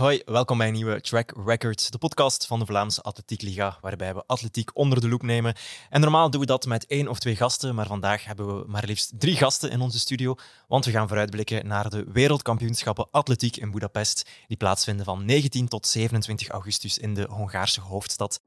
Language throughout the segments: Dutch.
Hoi, welkom bij een nieuwe Track Records, de podcast van de Vlaamse Atletiek Liga, waarbij we atletiek onder de loep nemen. En normaal doen we dat met één of twee gasten, maar vandaag hebben we maar liefst drie gasten in onze studio, want we gaan vooruitblikken naar de wereldkampioenschappen atletiek in Budapest, die plaatsvinden van 19 tot 27 augustus in de Hongaarse hoofdstad.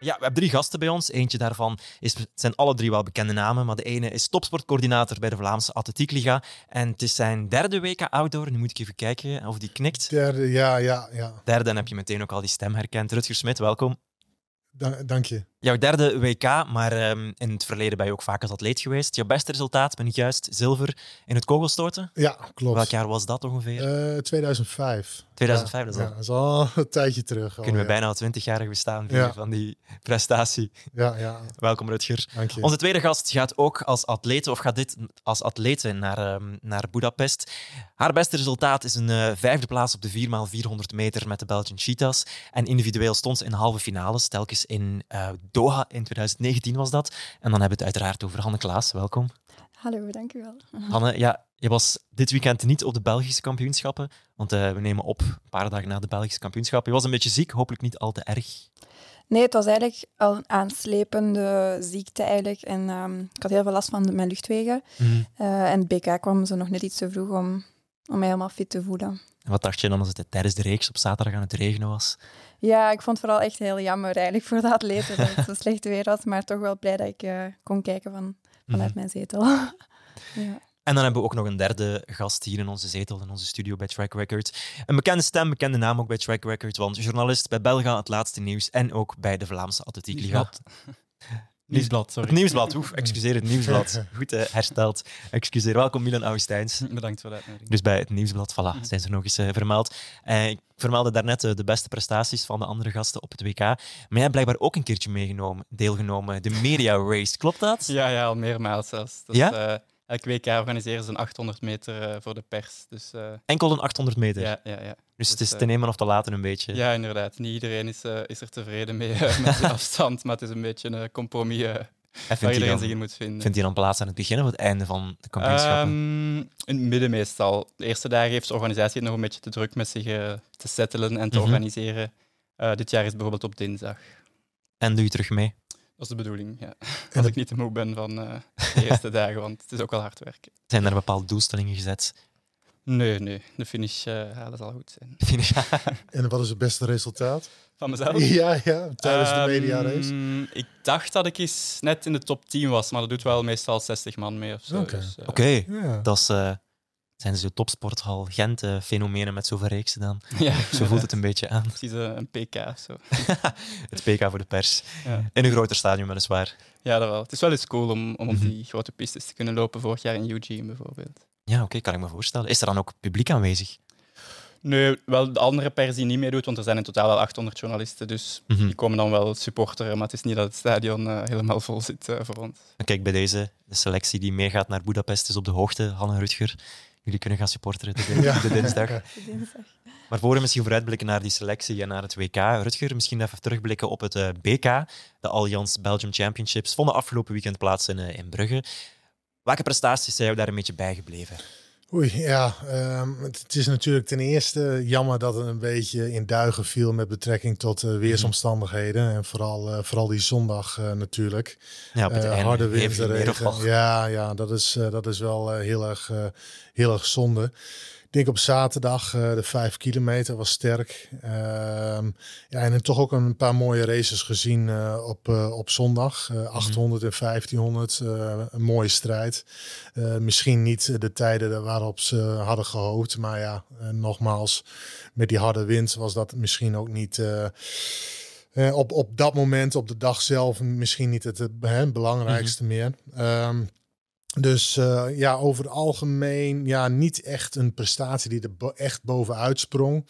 Ja, we hebben drie gasten bij ons. Eentje daarvan is, het zijn alle drie wel bekende namen, maar de ene is topsportcoördinator bij de Vlaamse Atletiekliga. En het is zijn derde WK Outdoor. Nu moet ik even kijken of die knikt. Derde, ja, ja, ja. Derde, dan heb je meteen ook al die stem herkend. Rutger Smit, welkom. Dank je. Jouw derde WK, maar um, in het verleden ben je ook vaak als atleet geweest. Jouw beste resultaat, ben ik juist, zilver in het kogelstoten? Ja, klopt. Welk jaar was dat ongeveer? Uh, 2005. 2005, ja, dat is al... Ja, dat is al een tijdje terug. Al, Kunnen we ja. bijna al twintig jaar bestaan van die prestatie. Ja, ja. Welkom Rutger. Dank je. Onze tweede gast gaat ook als atlete, of gaat dit als atlete naar, ehm, naar Budapest. Haar beste resultaat is een eh, vijfde plaats op de 4x400 meter met de Belgian Cheetahs. En individueel stond ze in de halve finales, telkens in eh, Doha in 2019 was dat. En dan hebben we het uiteraard over Hanne Klaas. Welkom. Hallo, dank u wel. Hanne, ja, je was dit weekend niet op de Belgische kampioenschappen, want eh, we nemen op een paar dagen na de Belgische kampioenschappen. Je was een beetje ziek, hopelijk niet al te erg. Nee, het was eigenlijk al een aanslepende ziekte eigenlijk. En ehm, ik had heel veel last van mijn luchtwegen. Eh, en het BK kwam zo nog net iets te vroeg om, om mij helemaal fit te voelen. En wat dacht je dan als het tijdens de reeks op zaterdag aan het regenen was? Ja, ik vond het vooral echt heel jammer eigenlijk voor de atleten dat het zo slecht weer was. Maar toch wel blij dat ik eh, kon kijken van, vanuit Mhm. mijn zetel. ja. En dan hebben we ook nog een derde gast hier in onze zetel, in onze studio bij Track Records. Een bekende stem, bekende naam ook bij Track Records, want journalist bij Belga, het laatste nieuws en ook bij de Vlaamse Atletiek Liga. Nieuwsblad, sorry. Het nieuwsblad, oef, excuseer, het nieuwsblad. Goed eh, hersteld. Excuseer. Welkom Milan Augustijns. Bedankt voor de uitnodiging. Dus bij het nieuwsblad, voilà, zijn ze nog eens eh, vermeld. Eh, ik vermeldde daarnet de beste prestaties van de andere gasten op het WK. Maar jij hebt blijkbaar ook een keertje meegenomen, deelgenomen, de Media Race. Klopt dat? Ja, ja, al meermaals zelfs. Dus, Ja? Elk week organiseren ze een 800 meter eh, voor de pers. Dus eh, Enkel een 800 meter. ja, ja, ja. dus het is dus, te eh, nemen of te laten een beetje. ja, inderdaad. Niet iedereen is, is er tevreden mee met die afstand, maar het is een beetje een compromis en waar vindt iedereen dan, zich in moet vinden. vindt hij dan plaats aan het begin of het einde van de kampioenschappen? Ehm, in het midden meestal. De eerste dagen heeft de organisatie het nog een beetje te druk met zich te settelen en te Mhm. organiseren. Dit jaar is bijvoorbeeld op dinsdag. En doe je terug mee? Dat is de bedoeling, ja. Als ik niet te moe ben van eh, de eerste dagen, want het is ook wel hard werken. Zijn er bepaalde doelstellingen gezet? Nee, nee. De finish eh halen zal goed zijn. Finish. En wat is het beste resultaat? Van mezelf? Ja, ja, tijdens de Ehm, media race. Ik dacht dat ik eens net in de top 10 was, maar dat doet wel meestal 60 man mee of zo. Oké. Dus, eh, Oké, Ja. dat is, zijn zo topsporthal Gent eh, fenomenen met zoveel reeksen dan. ja, Zo voelt het een beetje aan. Precies eh, een PK of zo. Het PK voor de pers. Ja. In een groter stadion weliswaar. ja, dat wel. Het is wel eens cool om, om op Mhm. die grote pistes te kunnen lopen. Vorig jaar in Eugene bijvoorbeeld. Ja, oké, kan ik me voorstellen. Is er dan ook publiek aanwezig? Nee, wel de andere pers die niet meedoet, want er zijn in totaal wel 800 journalisten. Dus Mhm. die komen dan wel supporteren, maar het is niet dat het stadion eh, helemaal vol zit eh, voor ons. Kijk, bij deze, de selectie die meegaat naar Budapest is op de hoogte. Hanne Rutger, jullie kunnen gaan supporteren de, Ja. de dinsdag. de dinsdag. Maar voor we misschien vooruitblikken naar die selectie en naar het WK, Rutger, misschien even terugblikken op het eh, BK. De Allianz Belgium Championships vonden afgelopen weekend plaats in, eh, in Brugge. Welke prestaties zijn jou daar een beetje bijgebleven? Oei, ja. ehm, het, het is natuurlijk ten eerste jammer dat het een beetje in duigen viel met betrekking tot Mhm. eh, weersomstandigheden. En vooral, eh, vooral die zondag eh, natuurlijk. Ja, op het einde harde wind, hevige regen. neerval. Ja, ja dat, is, dat is wel heel, erg, heel erg zonde. Ik denk op zaterdag, eh, de vijf kilometer was sterk. Ehm, ja, en dan toch ook een paar mooie races gezien eh, op, eh, op zondag. Mhm. Eh 800 en 1500, eh, een mooie strijd. Misschien niet de tijden waarop ze hadden gehoopt. Maar ja, nogmaals, met die harde wind was dat misschien ook niet... op, op dat moment, op de dag zelf, misschien niet het, hè, belangrijkste meer. Ehm, dus eh, ja, over het algemeen, ja, niet echt een prestatie die er bo- echt bovenuit sprong.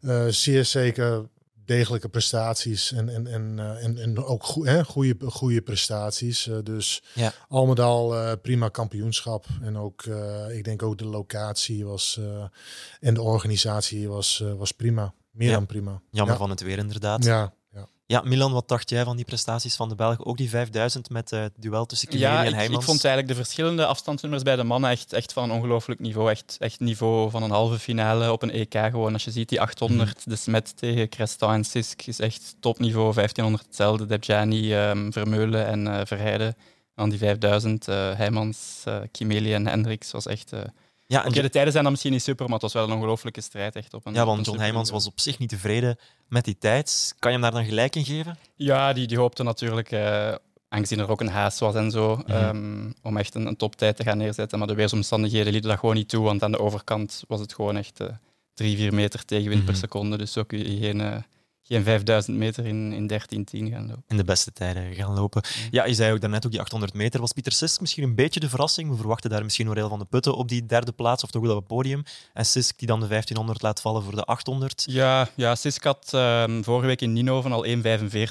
Eh, zeer zeker degelijke prestaties en, en, en, eh, en, en ook hè, goede, goede prestaties. Dus Ja. al met al prima kampioenschap. En ook, ik denk ook de locatie was en de organisatie was, was prima. Meer Ja. dan prima. Jammer ja. van het weer, inderdaad. Ja, ja. Ja, Milan, wat dacht jij van die prestaties van de Belgen? Ook die 5000 met uh, het duel tussen Kimeli ja, en Heijmans? ik vond eigenlijk de verschillende afstandsnummers bij de mannen echt, echt van een ongelooflijk niveau. Echt, echt niveau van een halve finale op een EK gewoon. Als je ziet die 800, mm. de Smet tegen Cresta en Sisk is echt topniveau. 1500 hetzelfde, Debjani, um, Vermeulen en uh, Verheijden. En die 5000, uh, Heijmans, uh, Kimeli en Hendricks was echt... Ja, en okay, de tijden zijn dan misschien niet super, maar het was wel een ongelooflijke strijd. Echt op een, ja, want John Heijmans was op zich niet tevreden met die tijd. Kan je hem daar dan gelijk in geven? Ja, die, die hoopte natuurlijk, uh, aangezien er ook een haast was en zo, mm -hmm. um, om echt een, een toptijd te gaan neerzetten. Maar de weersomstandigheden lieten dat gewoon niet toe, want aan de overkant was het gewoon echt uh, drie, vier meter tegenwind mm -hmm. per seconde. Dus zo kun je geen, uh, geen 5000 meter in, in 13-10 gaan lopen. In de beste tijden gaan lopen. Ja, je zei ook daarnet ook die 800 meter. Was Pieter Sisk misschien een beetje de verrassing? We verwachten daar misschien Noreel van de Putten op die derde plaats, of toch wel op het podium. En Sisk die dan de 1500 laat vallen voor de 800. Ja, ja Sisk had uh, vorige week in Ninoven al 1,45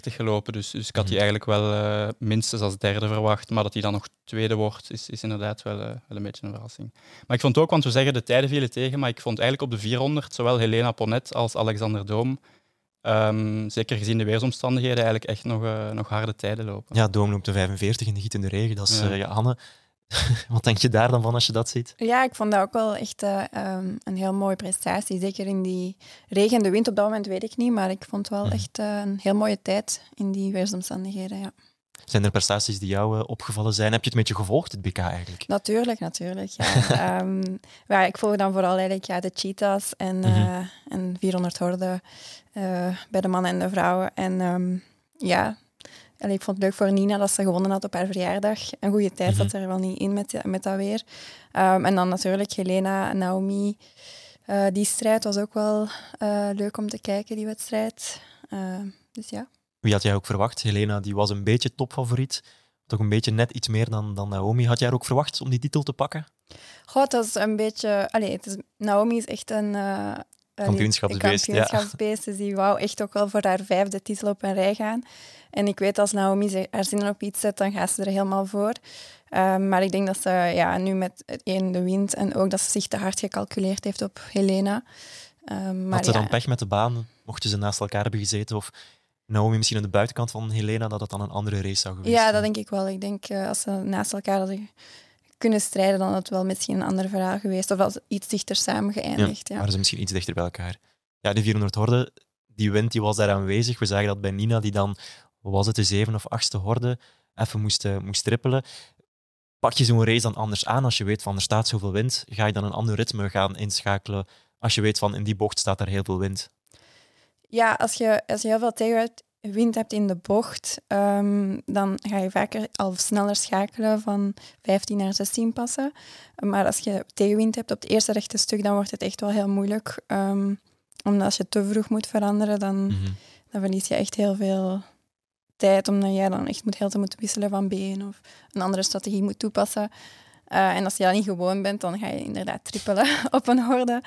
gelopen. Dus, dus ik had die eigenlijk wel uh, minstens als derde verwacht. Maar dat hij dan nog tweede wordt, is, is inderdaad wel, uh, wel een beetje een verrassing. Maar ik vond ook, want we zeggen de tijden vielen tegen, maar ik vond eigenlijk op de 400 zowel Helena Ponet als Alexander Doom Um, zeker gezien de weersomstandigheden, eigenlijk echt nog, uh, nog harde tijden lopen. Ja, Doom loopt de 45 in de gietende regen. Dat is, ja. Uh, ja, Anne, wat denk je daar dan van als je dat ziet? Ja, ik vond dat ook wel echt uh, um, een heel mooie prestatie. Zeker in die regen en de wind op dat moment weet ik niet, maar ik vond wel echt een heel mooie tijd in die weersomstandigheden. Ja. Zijn er prestaties die jou uh, opgevallen zijn? Heb je het een beetje gevolgd, het BK eigenlijk? Natuurlijk, natuurlijk. Ja. um, ja, ik volg dan vooral eigenlijk ja, de cheetahs en, mm -hmm. uh, en 400 horden uh, bij de mannen en de vrouwen. En um, ja, allee, ik vond het leuk voor Nina dat ze gewonnen had op haar verjaardag. Een goede tijd mm -hmm. zat er wel niet in met, met dat weer. Um, en dan natuurlijk Helena en Naomi. die strijd was ook wel leuk om te kijken, die wedstrijd. dus ja. Wie had jij ook verwacht? Helena die was een beetje topfavoriet. Toch een beetje net iets meer dan, dan Naomi. Had jij haar ook verwacht om die titel te pakken? Goh, dat is een beetje... Allee, het is, Naomi is echt een... Uh, kampioenschapsbeest. kampioenschapsbeest. Ja. Dus die wou echt ook wel voor haar vijfde titel op een rij gaan. En ik weet als Naomi haar zinnen op iets zet, dan gaat ze er helemaal voor. Um, maar ik denk dat ze ja, nu met het één de wind en ook dat ze zich te hard gecalculeerd heeft op Helena. Um, maar Had ze ja. dan pech met de baan? Mochten ze naast elkaar hebben gezeten? Of Naomi misschien aan de buitenkant van Helena, dat het dan een andere race zou geweest Ja, dat denk ik wel. Ik denk uh, als ze naast elkaar hadden kunnen strijden, dan had het wel misschien een ander verhaal geweest. Of als iets dichter samen geëindigd. Ja, ja. waren ze misschien iets dichter bij elkaar. Ja, die 400 horde, die wind die was daar aanwezig. We zagen dat bij Nina, die dan, was het, de zeven of achtste horde, even moest, uh, moest trippelen. Pak je zo'n race dan anders aan als je weet van er staat zoveel wind? Ga je dan een ander ritme gaan inschakelen als je weet van in die bocht staat er heel veel wind? Ja, als je, als je heel veel tegenwind hebt in de bocht, um, dan ga je vaker al sneller schakelen van 15 naar 16 passen. Maar als je tegenwind hebt op het eerste rechte stuk, dan wordt het echt wel heel moeilijk. Um, omdat als je te vroeg moet veranderen, dan, mm -hmm. dan verlies je echt heel veel tijd. Omdat jij dan echt moet heel te moeten wisselen van been of een andere strategie moet toepassen. Uh, en als je dat niet gewoon bent, dan ga je inderdaad trippelen op een horde.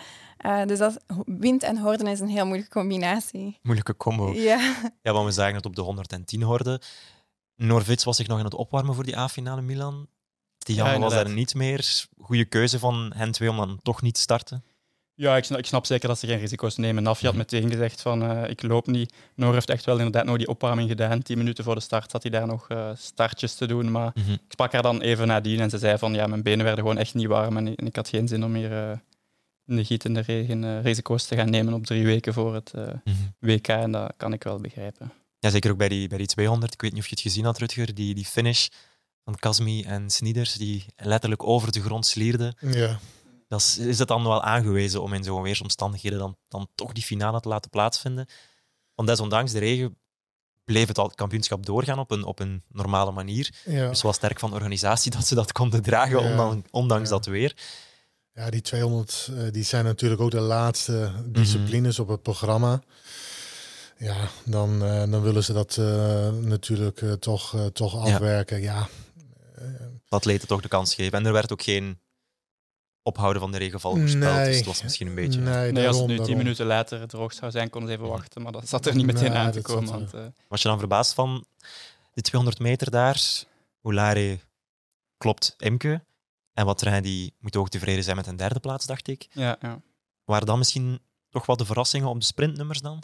Uh, dus dat, wind en horden is een heel moeilijke combinatie. Moeilijke combo. Ja. Ja, want we zagen het op de 110 horde. Norvits was zich nog aan het opwarmen voor die A-finale Milan. Die ja, was daar niet meer. Goede keuze van hen twee om dan toch niet te starten. Ja, ik snap, ik snap, zeker dat ze geen risico's nemen. Nafi had meteen gezegd van uh, ik loop niet. Noor heeft echt wel inderdaad nog die opwarming gedaan. Tien minuten voor de start zat hij daar nog uh, startjes te doen. Maar mm -hmm. ik sprak haar dan even nadien en ze zei van ja, mijn benen werden gewoon echt niet warm en, en ik had geen zin om hier uh, in de gietende regen risico's te gaan nemen op drie weken voor het mm -hmm. WK. En dat kan ik wel begrijpen. Ja, zeker ook bij die, bij die 200. Ik weet niet of je het gezien had, Rutger, die, die finish van Casmi en Snieders, die letterlijk over de grond slierden. Ja dat is, is het dan wel aangewezen om in zo'n weersomstandigheden dan, dan toch die finale te laten plaatsvinden. Want desondanks de regen bleef het, al, het kampioenschap doorgaan op een, op een normale manier. Ja. Dus was sterk van de organisatie dat ze dat konden dragen, ja. ondanks, ondanks ja. dat weer. Ja, die 200 die zijn natuurlijk ook de laatste disciplines mm -hmm. op het programma. Ja, dan, dan willen ze dat uh, natuurlijk uh, toch, uh, toch afwerken. Ja. Atleten toch de kans geven. En er werd ook geen ophouden van de regenval voorspeld. Nee, dus het was misschien een beetje... Nee, nee als het nu tien minuten later droog zou zijn, konden ze even wachten. Maar dat zat er niet meteen nee, aan te komen. Want, uh... Was je dan verbaasd van die 200 meter daar? Oulare klopt Imke. En wat Trein die moet ook tevreden zijn met een derde plaats, dacht ik. Ja, ja. Waren dan misschien toch wat de verrassingen op de sprintnummers dan?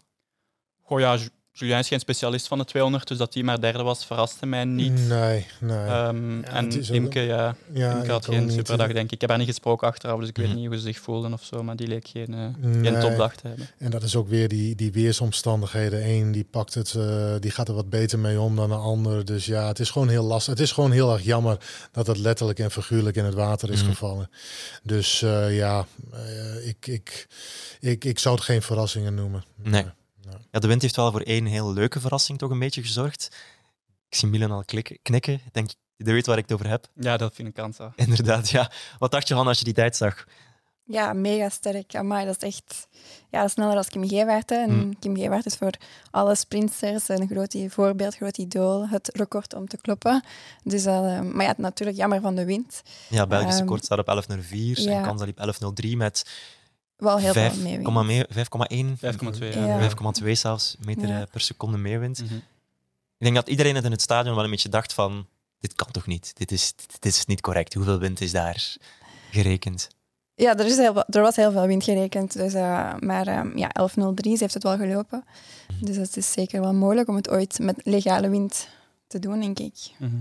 Goh ja, Julien is geen specialist van de 200, dus dat hij maar derde was, verraste mij niet. Nee, nee. Ehm, Ja, en Imke, ja, ja, Imke had geen superdag, denk ik. Ik heb haar niet gesproken achteraf, dus ik weet Mhm. niet hoe ze zich voelden of zo, maar die leek geen, eh, Nee. geen topdag te hebben. En dat is ook weer die, die weersomstandigheden. Eén die pakt het, eh, die gaat er wat beter mee om dan de ander. Dus ja, het is gewoon heel lastig. Het is gewoon heel erg jammer dat het letterlijk en figuurlijk in het water is Mhm. gevallen. Dus eh, ja, eh, ik, ik, ik, ik zou het geen verrassingen noemen. Nee. Ja, de wind heeft wel voor één heel leuke verrassing toch een beetje gezorgd. Ik zie Milan al klikken, knikken. Ik denk, je weet waar ik het over heb. Ja, dat vind ik kans. hè. Inderdaad, ja. Wat dacht je van als je die tijd zag? Ja, mega sterk. Amai, dat is echt ja, sneller als Kim Gewaert. hè. En Mm. Kim Gewaert is voor alle sprinters een groot voorbeeld, groot idool. Het record om te kloppen. Dus, eh, maar ja, natuurlijk jammer van de wind. Ja, Belgisch Ehm, record staat op 11.04 ja. en Kansa liep 11.03 met Wel heel 5,1 veel meewind. 5,1, 5,2. Ja. Ja. 5,2 zelfs meter Ja. eh, per seconde meewind. Mhm. Ik denk dat iedereen het in het stadion wel een beetje dacht van, dit kan toch niet? Dit is, dit is niet correct. Hoeveel wind is daar gerekend? Ja, er, is heel, er was heel veel wind gerekend. Dus, eh, maar ehm, ja, 11.03, ze heeft het wel gelopen. Mhm. Dus het is zeker wel mogelijk om het ooit met legale wind te doen, denk ik. Mhm.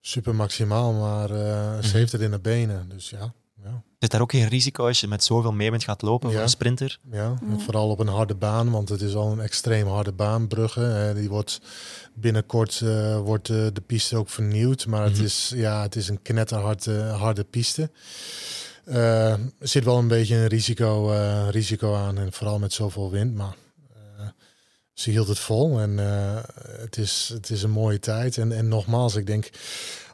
Super maximaal, maar eh, ze heeft het in de benen. Dus ja. Zit daar ook geen risico als je met zoveel meewind gaat lopen voor Ja. een sprinter? Ja, en vooral op een harde baan, want het is al een extreem harde baan, Brugge. Eh, die wordt binnenkort eh, wordt eh, de piste ook vernieuwd, maar het Mhm. is ja, het is een knetterharde harde piste. Eh, er zit wel een beetje een risico, eh, risico aan en vooral met zoveel wind, maar eh, ze hield het vol en eh, het, is, het is een mooie tijd. En, en nogmaals, ik denk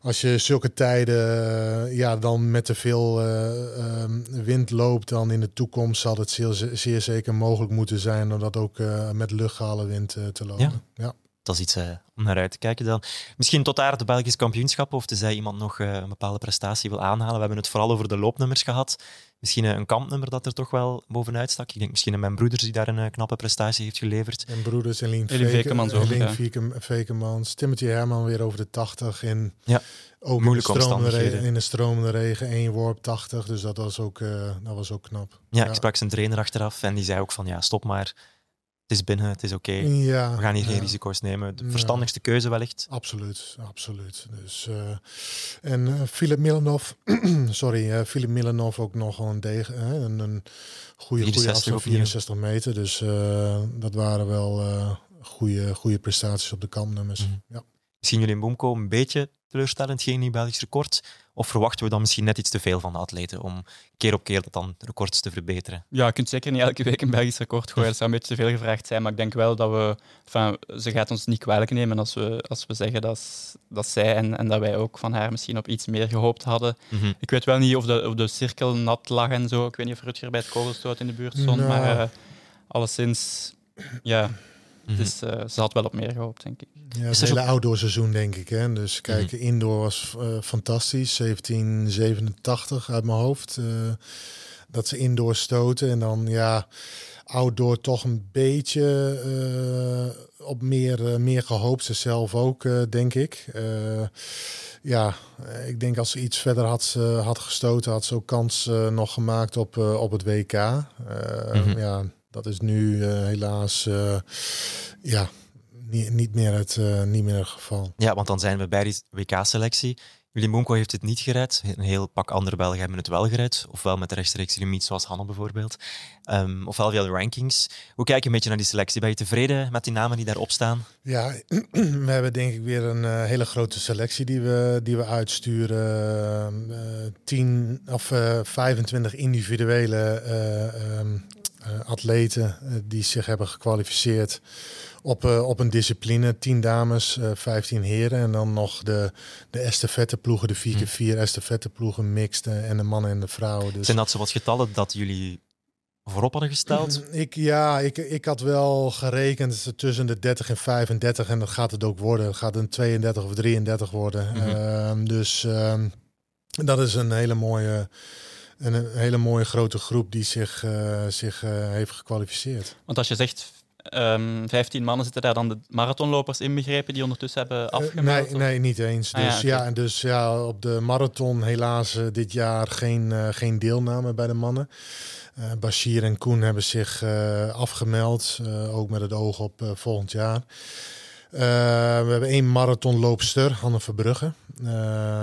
als je zulke tijden eh, ja, dan met te veel eh, ehm, wind loopt, dan in de toekomst zal het zeer, zeer zeker mogelijk moeten zijn om dat ook met luchtgehalen wind eh, te lopen. Ja. Dat is iets om naar uit te kijken dan. Misschien tot daar het Belgisch kampioenschap, of tenzij iemand nog een bepaalde prestatie wil aanhalen. We hebben het vooral over de loopnummers gehad. Misschien eh, een kampnummer dat er toch wel bovenuit stak. Ik denk misschien aan mijn broeders die daar een eh, knappe prestatie heeft geleverd. En broeders en Lien, Eline Vekemans ook, Eline ja. Veke- Vekemans, Timothy Herman weer over de 80 en Ja, ook moeilijke in de, stromende omstandigheden. regen, in de stromende regen één worp 80, dus dat was ook, eh, dat was ook knap. Ja, ik sprak zijn trainer achteraf en die zei ook van ja, stop maar. Is binnen, het is oké. Ja, We gaan hier ja. geen risico's nemen. De verstandigste keuze wellicht. Absoluut, absoluut. Dus, eh, en eh Filip Milanov, sorry, eh Filip Milanov ook nog een degen, een, een goede, goede 64 afstand, opnieuw. 64 meter. Dus dat waren wel goede, goede prestaties op de kampnummers. Mhm. Ja. Misschien jullie in Boomco een beetje teleurstellend, geen nieuw Belgisch record. Of verwachten we dan misschien net iets te veel van de atleten om keer op keer dat dan records te verbeteren? Ja, je kunt zeker niet elke week een Belgisch record gooien. Dat zou een beetje te veel gevraagd zijn. Maar ik denk wel dat we... Enfin, ze gaat ons niet kwalijk nemen als we, als we zeggen dat, dat zij en, en dat wij ook van haar misschien op iets meer gehoopt hadden. Mhm. Ik weet wel niet of de, of de cirkel nat lag en zo. Ik weet niet of Rutger bij het kogelstoot in de buurt stond. Nou. Maar eh, alleszins, ja, Mhm. dus, eh, ze had wel op meer gehoopt, denk ik. Ja, Is het er hele outdoor seizoen denk ik. Hè. Dus kijk, indoor was eh, fantastisch. 1787 uit mijn hoofd. eh, dat ze indoor stoten. En dan ja, outdoor toch een beetje eh, op meer, meer gehoopt. Ze zelf ook, eh, denk ik. Eh, ja, ik denk als ze iets verder had, had gestoten, had ze ook kans eh, nog gemaakt op, eh, op het WK. Eh, Mhm. Ja, dat is nu eh, helaas eh, ja, niet, niet, meer het, eh, niet meer het geval. Ja, want dan zijn we bij die WK-selectie. Jullie Boomco heeft het niet gered. Een heel pak andere Belgen hebben het wel gered. Ofwel met de rechtstreeks limiet, zoals Hanne bijvoorbeeld. Ehm, ofwel via de rankings. Hoe kijk je een beetje naar die selectie? Ben je tevreden met die namen die daarop staan? Ja, we hebben denk ik weer een hele grote selectie die we, die we uitsturen. Eh, 10 of eh 25 individuele ehm, eh, atleten eh, die zich hebben gekwalificeerd op, eh, op een discipline. 10 dames, eh 15 heren en dan nog de, de estafetteploegen, de 4x4 estafetteploegen mixed eh, en de mannen en de vrouwen. Dus Zijn dat zo wat getallen dat jullie voorop hadden gesteld? ik, ja, ik, ik had wel gerekend tussen de 30 en 35 en dat gaat het ook worden. Het gaat een 32 of 33 worden. Mhm. Ehm, dus ehm, dat is een hele mooie, een, een hele mooie grote groep die zich, eh, zich eh, heeft gekwalificeerd. Want als je zegt ehm 15 mannen zitten daar dan de marathonlopers inbegrepen die ondertussen hebben Eh, afgemeld? nee, nee, niet eens. Dus Ah, ja, ja, en dus ja, op de marathon helaas dit jaar geen, geen deelname bij de mannen. Bashir en Koen hebben zich afgemeld, ook met het oog op volgend jaar. We hebben één marathonloopster, Hanne Verbrugge.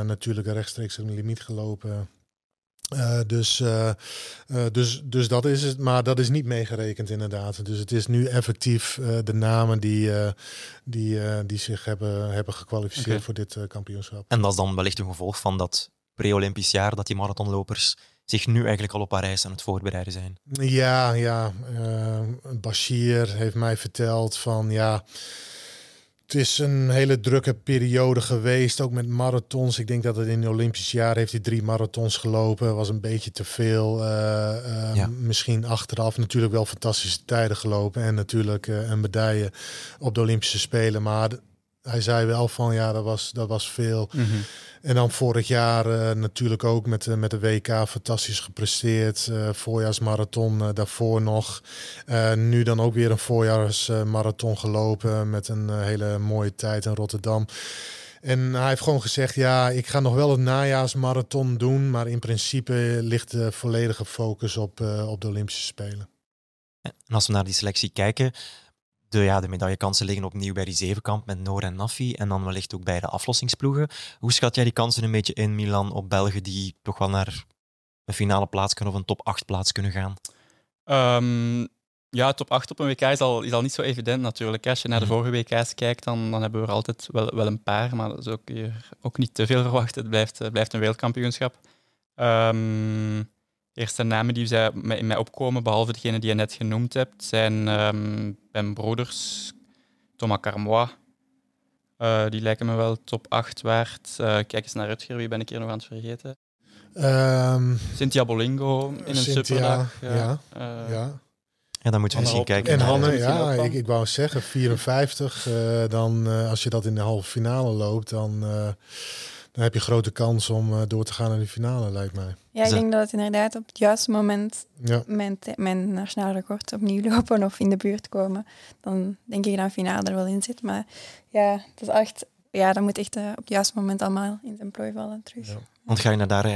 Natuurlijk rechtstreeks een limiet gelopen. Eh, dus, eh, eh, dus, dus dat is het, maar dat is niet meegerekend inderdaad. Dus het is nu effectief de namen die, die, die zich hebben, hebben gekwalificeerd voor dit kampioenschap. En dat is dan wellicht een gevolg van dat pre-Olympisch jaar, dat die marathonlopers zich nu eigenlijk al op Parijs aan het voorbereiden zijn. Ja, ja. Bashir heeft mij verteld van ja. Het is een hele drukke periode geweest, ook met marathons. Ik denk dat het in het Olympisch jaar heeft hij drie marathons gelopen. Was een beetje te veel. eh, eh, Ja. Misschien achteraf natuurlijk wel fantastische tijden gelopen. En natuurlijk eh, een medaille op de Olympische Spelen. Maar hij zei wel van ja, dat was, dat was veel. Mhm. En dan vorig jaar eh, natuurlijk ook met, de met de WK fantastisch gepresteerd. Eh, voorjaarsmarathon eh, daarvoor nog. Eh, nu dan ook weer een voorjaarsmarathon gelopen met een eh, hele mooie tijd in Rotterdam. En hij heeft gewoon gezegd, ja, ik ga nog wel een najaarsmarathon doen. Maar in principe ligt de volledige focus op, eh, op de Olympische Spelen. En als we naar die selectie kijken, de, ja, de medaillekansen liggen opnieuw bij die zevenkamp met Noor en Nafi en dan wellicht ook bij de aflossingsploegen. Hoe schat jij die kansen een beetje in, Milan, op Belgen die toch wel naar een finale plaats kunnen of een top 8 plaats kunnen gaan? Ehm, ja, top 8 op een WK is al, is al niet zo evident natuurlijk. Als je naar de Mhm. vorige WK's kijkt, dan, dan hebben we er altijd wel, wel een paar, maar dat is ook, hier ook niet te veel verwacht. Het blijft, het blijft een wereldkampioenschap. Ehm eerste namen die mij opkomen, behalve degene die je net genoemd hebt, zijn ehm Ben Broders, Thomas Carmois. Eh, die lijken me wel top 8 waard. Eh, kijk eens naar Rutger, wie ben ik hier nog aan het vergeten? Ehm, Cynthia Bolingo in een Cynthia, superdag. ja, Eh, ja. Ja, dan moeten we misschien kijken En naar... Hanne, ja, ik, ik wou zeggen 54. eh, dan eh, als je dat in de halve finale loopt, dan, eh, dan heb je grote kans om eh, door te gaan naar de finale, lijkt mij. Ja, ik denk dat het inderdaad op het juiste moment Ja, mijn, mijn nationaal record opnieuw lopen of in de buurt komen. Dan denk ik dat een finale er wel in zit. Maar ja, het is echt, ja, dat moet echt eh, op het juiste moment allemaal in zijn plooi vallen terug. Ja. Want ga je naar daar eh,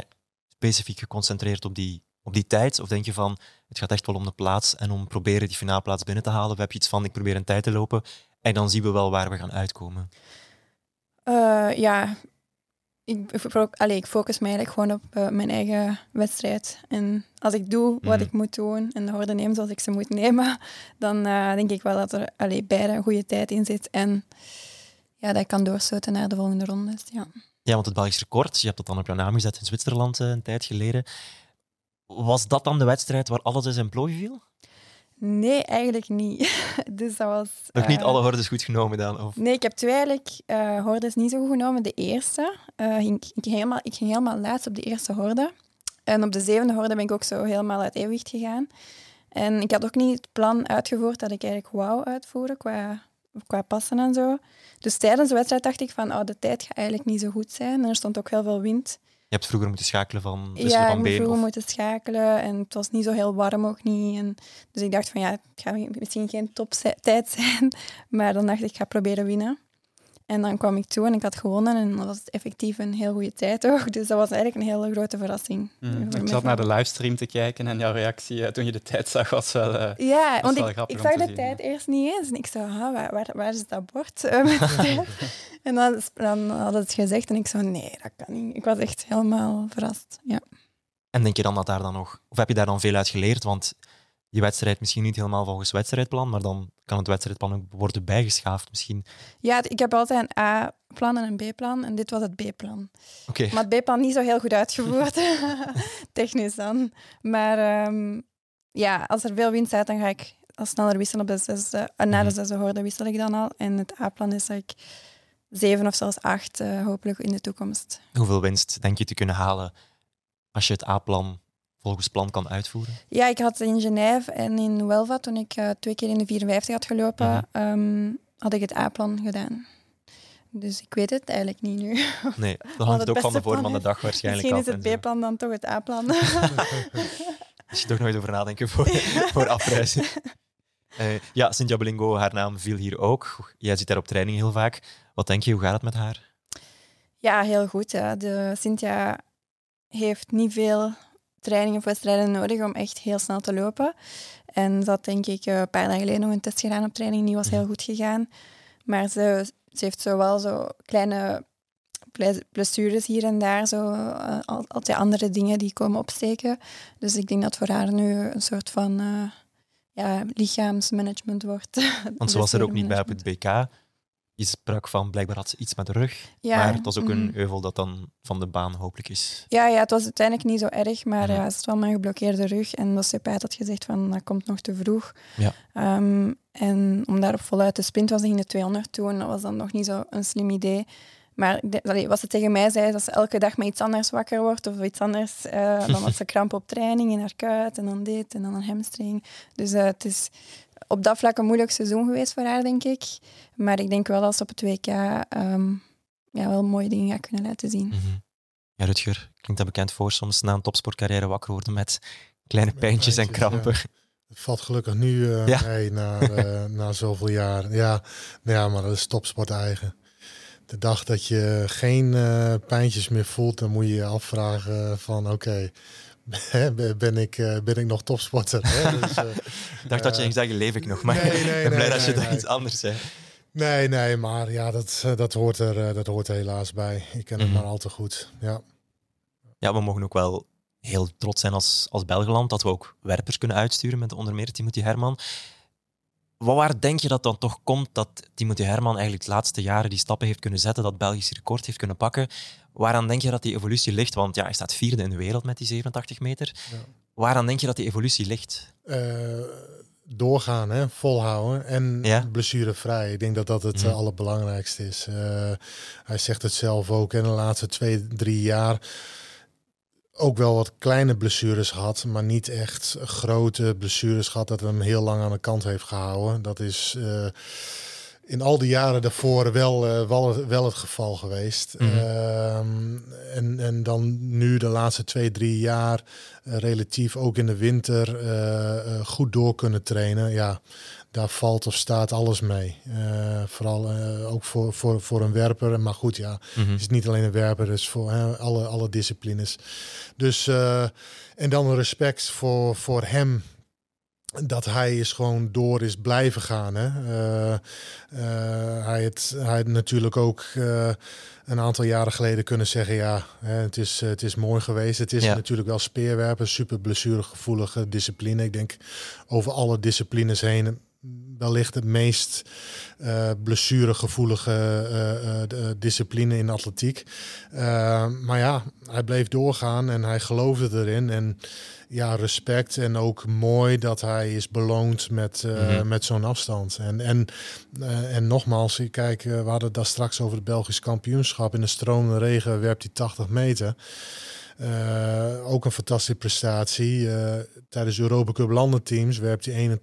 specifiek geconcentreerd op die, op die tijd? Of denk je van, het gaat echt wel om de plaats en om proberen die finale plaats binnen te halen? Of heb je iets van, ik probeer een tijd te lopen en dan zien we wel waar we gaan uitkomen? Eh, ja, ik, allee, ik focus me eigenlijk gewoon op eh, mijn eigen wedstrijd. En als ik doe wat Mhm. ik moet doen en de horde neem zoals ik ze moet nemen, dan eh, denk ik wel dat er allee, beide een goede tijd in zit. En ja, dat ik kan doorstoten naar de volgende ronde. Ja. Ja, want het Belgisch record, je hebt dat dan op jouw naam gezet in Zwitserland eh, een tijd geleden. Was dat dan de wedstrijd waar alles in zijn plooi viel? Nee, eigenlijk niet. dus dat was... Nog niet eh, alle hordes goed genomen dan? Of... Nee, ik heb twee eigenlijk eh hordes niet zo goed genomen. De eerste, eh, ging, ik, ging helemaal, ik ging helemaal laatst op de eerste horde. En op de zevende horde ben ik ook zo helemaal uit evenwicht gegaan. En ik had ook niet het plan uitgevoerd dat ik eigenlijk wou uitvoeren qua, qua passen en zo. Dus tijdens de wedstrijd dacht ik van, oh, de tijd gaat eigenlijk niet zo goed zijn. En er stond ook heel veel wind. Je hebt vroeger moeten schakelen van wisselen Ja, ik van been? vroeger Of... moeten schakelen en het was niet zo heel warm ook niet. En dus ik dacht van ja, het gaat misschien geen toptijd zijn, maar dan dacht ik, ik ga proberen winnen. En dan kwam ik toe en ik had gewonnen en dat was effectief een heel goede tijd ook. Dus dat was eigenlijk een hele grote verrassing. Voor Ik zat naar de livestream te kijken en jouw reactie eh, toen je de tijd zag was wel... eh, Ja, want wel ik, grappig ik zag de zien, tijd eerst niet eens. En ik ah, waar, waar, waar is dat bord eh, met de tijd? en dan, dan had het gezegd en ik zo, nee, dat kan niet. Ik was echt helemaal verrast. Ja. En denk je dan dat daar dan nog... Of heb je daar dan veel uit geleerd? Want je wedstrijd misschien niet helemaal volgens wedstrijdplan, maar dan kan het wedstrijdplan ook worden bijgeschaafd misschien. Ja, ik heb altijd een A-plan en een B-plan. En dit was het B-plan. Oké. Maar het B-plan niet zo heel goed uitgevoerd. Technisch dan. Maar ehm, ja, als er veel wind staat, dan ga ik al sneller wisselen. Op de zesde, eh, na de Mhm. zesde hoorde wissel ik dan al. En het A-plan is dat ik zeven of zelfs acht, eh, hopelijk in de toekomst. Hoeveel winst denk je te kunnen halen als je het A-plan volgens plan kan uitvoeren? Ja, ik had in Genève en in Huelva, toen ik eh, twee keer in de 54 had gelopen, ehm, had ik het A-plan gedaan. Dus ik weet het eigenlijk niet nu. Nee, dat hangt het ook van de vorm van de dag waarschijnlijk Misschien is het. B-plan dan toch het A-plan. Als je toch nooit over nadenken voor, voor afreizen. Uh, ja, Cynthia Belingo, haar naam viel hier ook. Jij zit daar op training heel vaak. Wat denk je, hoe gaat het met haar? Ja, heel goed. Hè. De Cynthia heeft niet veel trainingen of wedstrijden nodig om echt heel snel te lopen. En dat denk ik een paar dagen geleden nog een test gedaan op training. Die was heel goed gegaan. Maar ze, ze heeft zowel zo kleine blessures hier en daar, zo, uh, altijd andere dingen die komen opsteken. Dus ik denk dat voor haar nu een soort van uh, ja, lichaamsmanagement wordt. Want ze was er ook niet bij op het BK. Je sprak van blijkbaar had ze iets met de rug. Ja, maar het was ook een mhm. euvel dat dan van de baan hopelijk is. Ja, ja het was uiteindelijk niet zo erg, maar ja. het is wel mijn geblokkeerde rug. En dat CP had gezegd van dat komt nog te vroeg. Ja. Um, en om daarop voluit te sprint was in de 200 toen, dat was dan nog niet zo een slim idee. Maar allee, wat ze tegen mij zei, dat ze elke dag met iets anders wakker wordt of iets anders. Uh, dan had ze kramp op training in haar kuit en dan dit en dan een hamstring. Dus uh, het is op dat vlak een moeilijk seizoen geweest voor haar, denk ik. Maar ik denk wel dat ze op het WK um, ja, wel mooie dingen gaat kunnen laten zien. Mm -hmm. Ja, Rutger, klinkt dat bekend voor soms na een topsportcarrière wakker worden met kleine pijntjes en krampen. Het valt gelukkig nu uh, ja. mee na, uh, na zoveel jaar. Ja, ja, maar dat is topsport eigen. De dag dat je geen uh, pijntjes meer voelt, dan moet je je afvragen van oké, okay, ben, ik, ben ik nog topsporter? dus, ik dacht dat je ging zeggen, leef ik nog? Maar nee, nee, ik ben blij dat je nee, iets anders zegt. Nee, nee, maar ja, dat, dat, hoort, er, dat hoort er helaas bij. Ik ken het mm -hmm. maar al te goed, ja. Ja, we mogen ook wel heel trots zijn als, als Belgeland dat we ook werpers kunnen uitsturen met onder meer Timothy Herman. Wat waar denk je dat dan toch komt dat Timothy Herman eigenlijk de laatste jaren die stappen heeft kunnen zetten, dat Belgisch record heeft kunnen pakken? Waaraan denk je dat die evolutie ligt? Want ja, hij staat vierde in de wereld met die 87 meter. Ja. Waaraan denk je dat die evolutie ligt? Uh, doorgaan, hè? volhouden en ja? blessurevrij. Ik denk dat dat het mm. allerbelangrijkste is. Uh, hij zegt het zelf ook in de laatste twee, drie jaar ook wel wat kleine blessures had, maar niet echt grote blessures gehad dat hem heel lang aan de kant heeft gehouden. Dat is uh, in al die jaren daarvoor wel, uh, wel, wel, het geval geweest. Mm -hmm. uh, en, en dan nu de laatste twee, drie jaar uh, relatief ook in de winter goed door kunnen trainen. Ja, daar valt of staat alles mee. Vooral ook voor, voor, voor een werper. Maar goed, ja, mm -hmm. is niet alleen een werper, is voor alle, alle disciplines. Dus en dan respect voor, voor hem. Dat hij is gewoon door is blijven gaan. Hè. hij, het, hij het natuurlijk ook een aantal jaren geleden kunnen zeggen: ja, hè, het, is, het is mooi geweest. Het is ja. natuurlijk wel speerwerpen, super blessuregevoelige discipline. Ik denk over alle disciplines heen wellicht het meest uh, blessuregevoelige uh, uh, discipline in atletiek. maar ja, hij bleef doorgaan en hij geloofde erin. En ja, respect en ook mooi dat hij is beloond met, mm -hmm. met zo'n afstand. En, en, en nogmaals, kijk, we hadden het daar straks over het Belgisch kampioenschap. In de stromende regen werpt hij 80 meter. Uh, ook een fantastische prestatie. Uh, tijdens Europa Cup landenteams werpt hij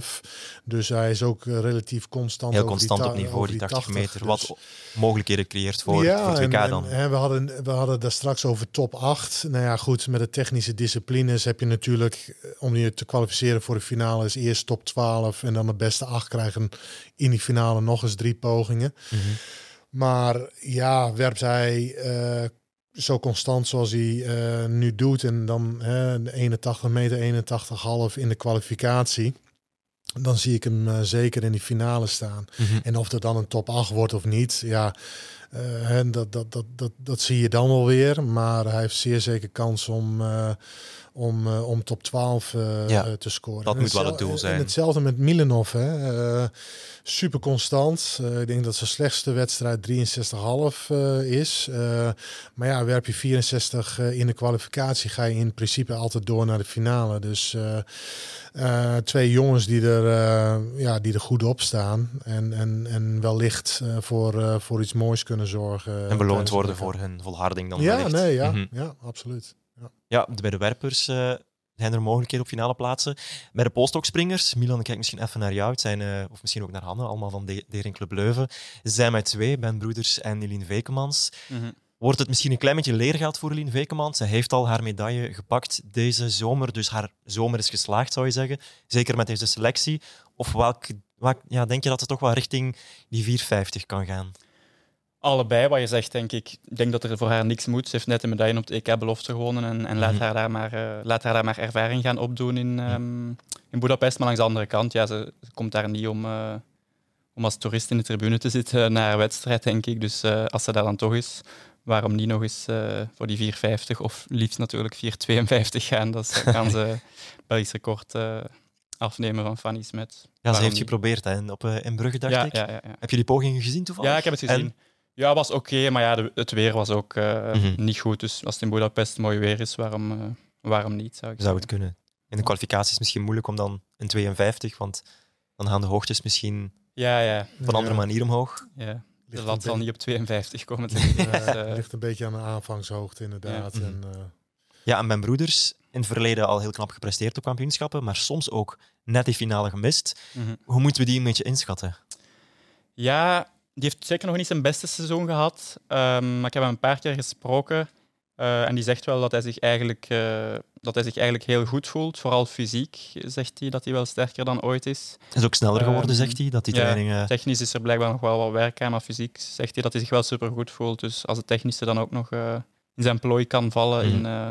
81,5. Dus hij is ook uh, relatief constant. Heel constant op niveau, die 80, 80 meter. Dus... Wat mogelijkheden creëert voor, ja, voor het WK en, dan. En, we, hadden, we hadden daar straks over top 8. Nou ja, goed, met de technische disciplines heb je natuurlijk, om je te kwalificeren voor de finale, is eerst top 12 en dan de beste 8 krijgen in die finale nog eens drie pogingen. Mm -hmm. Maar ja, werpt hij zo constant zoals hij uh, nu doet en dan uh, 81 meter, 81,5 in de kwalificatie, dan zie ik hem uh, zeker in die finale staan. Mm -hmm. En of er dan een top 8 wordt of niet, ja, dat, dat, dat, dat, dat zie je dan wel weer. Maar hij heeft zeer zeker kans om om, uh, om top 12 uh, ja, te scoren. Dat en moet wel het doel zijn. En hetzelfde met Milanov. Hè. Uh, super constant. ik denk dat zijn slechtste wedstrijd 63,5 is. maar ja, werp je 64 in de kwalificatie, ga je in principe altijd door naar de finale. Dus twee jongens die er, ja, die er goed op staan. En, en, en wellicht voor, voor iets moois kunnen zorgen. En beloond worden voor hun volharding dan Ja, nee, ja, mm -hmm. ja absoluut. Ja, ja bij de werpers uh, zijn er mogelijkheden op finale plaatsen. Bij de polstokspringers, Milan, ik kijk misschien even naar jou, het zijn, uh, of misschien ook naar Hanne, allemaal van de Dering Club Leuven. Ze zijn met twee, Ben Broeders en Eline Vekemans. Mm -hmm. Wordt het misschien een klein beetje leergeld voor Eline Vekemans? Ze heeft al haar medaille gepakt deze zomer, dus haar zomer is geslaagd, zou je zeggen. Zeker met deze selectie. Of welk, welk, ja, denk je dat het toch wel richting die 450 kan gaan? Allebei wat je zegt, denk ik. Ik denk dat er voor haar niks moet. Ze heeft net een medaille op de EK-belofte gewonnen en, en laat, Mhm. haar daar maar, eh, laat haar daar maar ervaring gaan opdoen in, ehm in Budapest. Maar langs de andere kant, ja, ze, ze komt daar niet om, eh, om als toerist in de tribune te zitten na haar wedstrijd, denk ik. Dus eh, als ze daar dan toch is, waarom niet nog eens voor die 450 of liefst natuurlijk 452 gaan. Dat kan ze Belgisch record afnemen van Fanny Smet. Ja, ze heeft niet? geprobeerd hè, op, in Brugge, dacht Ja, ik. ja, ja, ja. Heb je die pogingen gezien toevallig? Ja, ik heb het En? Ja, was oké, maar ja, de- het weer was ook eh, Mhm. niet goed. Dus als het in Budapest mooi weer is, waarom, eh, waarom niet? Zou ik Zou het kunnen. In de kwalificatie is het misschien moeilijk om dan een 52, want dan gaan de hoogtes misschien Ja, ja, op een andere manier omhoog. ja. De lat een zal niet op 52 komen. te Ja, liggen. Dus, het eh, ligt een beetje aan de aanvangshoogte, inderdaad. Ja. En, eh, Ja, en mijn broeders in het verleden al heel knap gepresteerd op kampioenschappen, maar soms ook net die finale gemist. mhm. Hoe moeten we die een beetje inschatten? Ja, die heeft zeker nog niet zijn beste seizoen gehad. Ehm, maar ik heb hem een paar keer gesproken. eh, en die zegt wel dat hij, zich eigenlijk, eh, dat hij zich eigenlijk heel goed voelt. Vooral fysiek zegt hij dat hij wel sterker dan ooit is. Is ook sneller geworden, Ehm, zegt hij, dat die ja. trainingen... Technisch is er blijkbaar nog wel wat werk aan, maar fysiek zegt hij dat hij zich wel supergoed voelt. Dus als het technische dan ook nog eh, in zijn plooi kan vallen Mhm. in, eh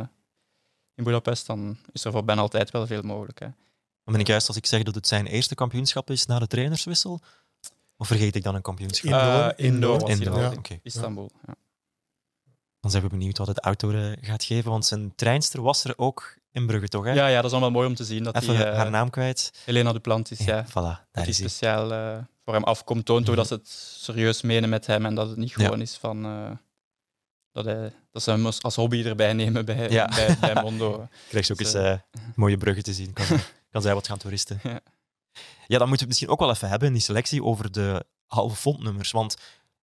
in Budapest, dan is er voor Ben altijd wel veel mogelijk. Hè. Dan ben ik juist als ik zeg dat het zijn eerste kampioenschap is na de trainerswissel? Of vergeet ik dan een kampioenschap? Indoor, Eh, indoor. Indoor, ja. Istanbul. Ja. Dan zijn we benieuwd wat het auto eh, gaat geven, want zijn treinster was er ook in Brugge, toch? Hè? Ja, ja, dat is allemaal mooi om te zien. Dat Even die, eh, haar naam kwijt. Helena Duplantis, ja. Ja, voilà, daar dat die is hij. speciaal voor hem afkomt, toont ook Mhm. dat ze het serieus menen met hem en dat het niet Ja. gewoon is van... eh, dat, hij, dat ze hem als, hobby erbij nemen bij, Ja. bij, bij Mondo. Krijg je ook Dus, eens mooie bruggen te zien. Kan, kan zij wat gaan toeristen. Ja. Ja, dan moeten we het misschien ook wel even hebben in die selectie over de halve fondnummers. Want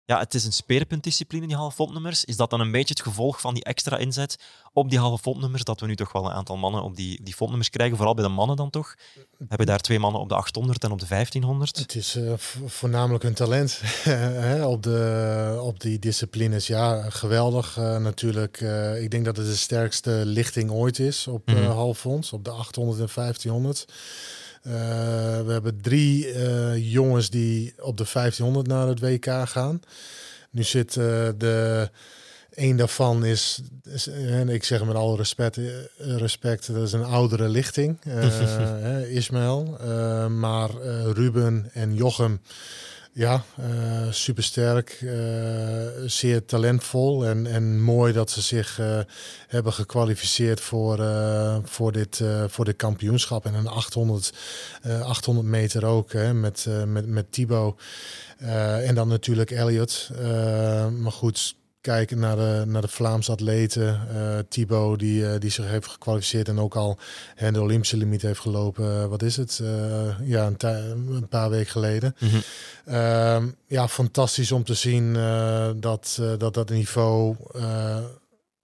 ja, het is een speerpuntdiscipline, die halve fondnummers. Is dat dan een beetje het gevolg van die extra inzet op die halve fondnummers, dat we nu toch wel een aantal mannen op die, die fondnummers krijgen, vooral bij de mannen dan toch? We hebben daar twee mannen op de 800 en op de 1500. Het is eh, vo- voornamelijk een talent op, de, op die disciplines. Ja, geweldig eh, natuurlijk. Eh, ik denk dat het de sterkste lichting ooit is op Mhm. eh halffonds, op de 800 en 1500. Eh, we hebben drie eh, jongens die op de 1500 naar het WK gaan. Nu zit eh, de... Een daarvan is, is- en ik zeg met alle respect, respect, dat is een oudere lichting, Ismaël. Maar Ruben en Jochem, ja, eh supersterk, eh, zeer talentvol en, en mooi dat ze zich eh, hebben gekwalificeerd voor, voor, dit, voor dit kampioenschap. En een 800, eh, 800 meter ook hè, met, met, met Thibaut. En dan natuurlijk Elliot. Maar goed, kijken naar de, naar de Vlaamse atleten. eh Thibaut, die, eh, die zich heeft gekwalificeerd en ook al hè, de Olympische limiet heeft gelopen. eh, wat is het? Eh, ja, een, paar weken geleden. Mhm. Ehm, ja, fantastisch om te zien eh, dat, eh, dat dat niveau eh,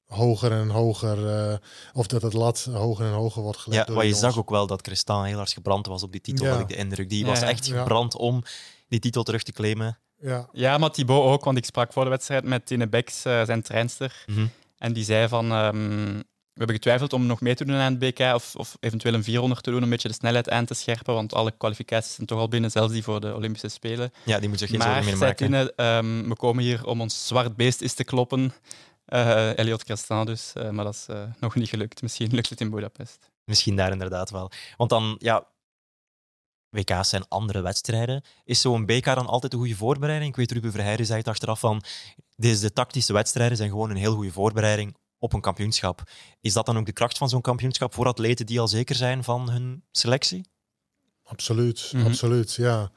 hoger en hoger, eh, of dat het lat hoger en hoger wordt gelegd. Ja, maar je zag ook wel dat Christian heel hard gebrand was op die titel, Ja. had ik de indruk. Die Ja, was echt Ja. gebrand om die titel terug te claimen. Ja, Ja, maar Thibaut ook, want ik sprak voor de wedstrijd met Tine Becks, eh, zijn treinster. Mhm. En die zei van, ehm, we hebben getwijfeld om nog mee te doen aan het BK of, of eventueel een 400 te doen, om een beetje de snelheid aan te scherpen, want alle kwalificaties zijn toch al binnen, zelfs die voor de Olympische Spelen. Ja, die moet zich geen maar, zorgen meer zei maken. Tine, ehm, we komen hier om ons zwart beest eens te kloppen. Eh Elliot Crestan dus, eh, maar dat is nog niet gelukt. Misschien lukt het in Budapest. Misschien daar inderdaad wel. Want dan, ja, WK's zijn andere wedstrijden. Is zo'n BK dan altijd een goede voorbereiding? Ik weet, Ruben Verheijden zei het achteraf van, deze tactische wedstrijden zijn gewoon een heel goede voorbereiding op een kampioenschap. Is dat dan ook de kracht van zo'n kampioenschap voor atleten die al zeker zijn van hun selectie? absoluut. Mhm. Absoluut, ja.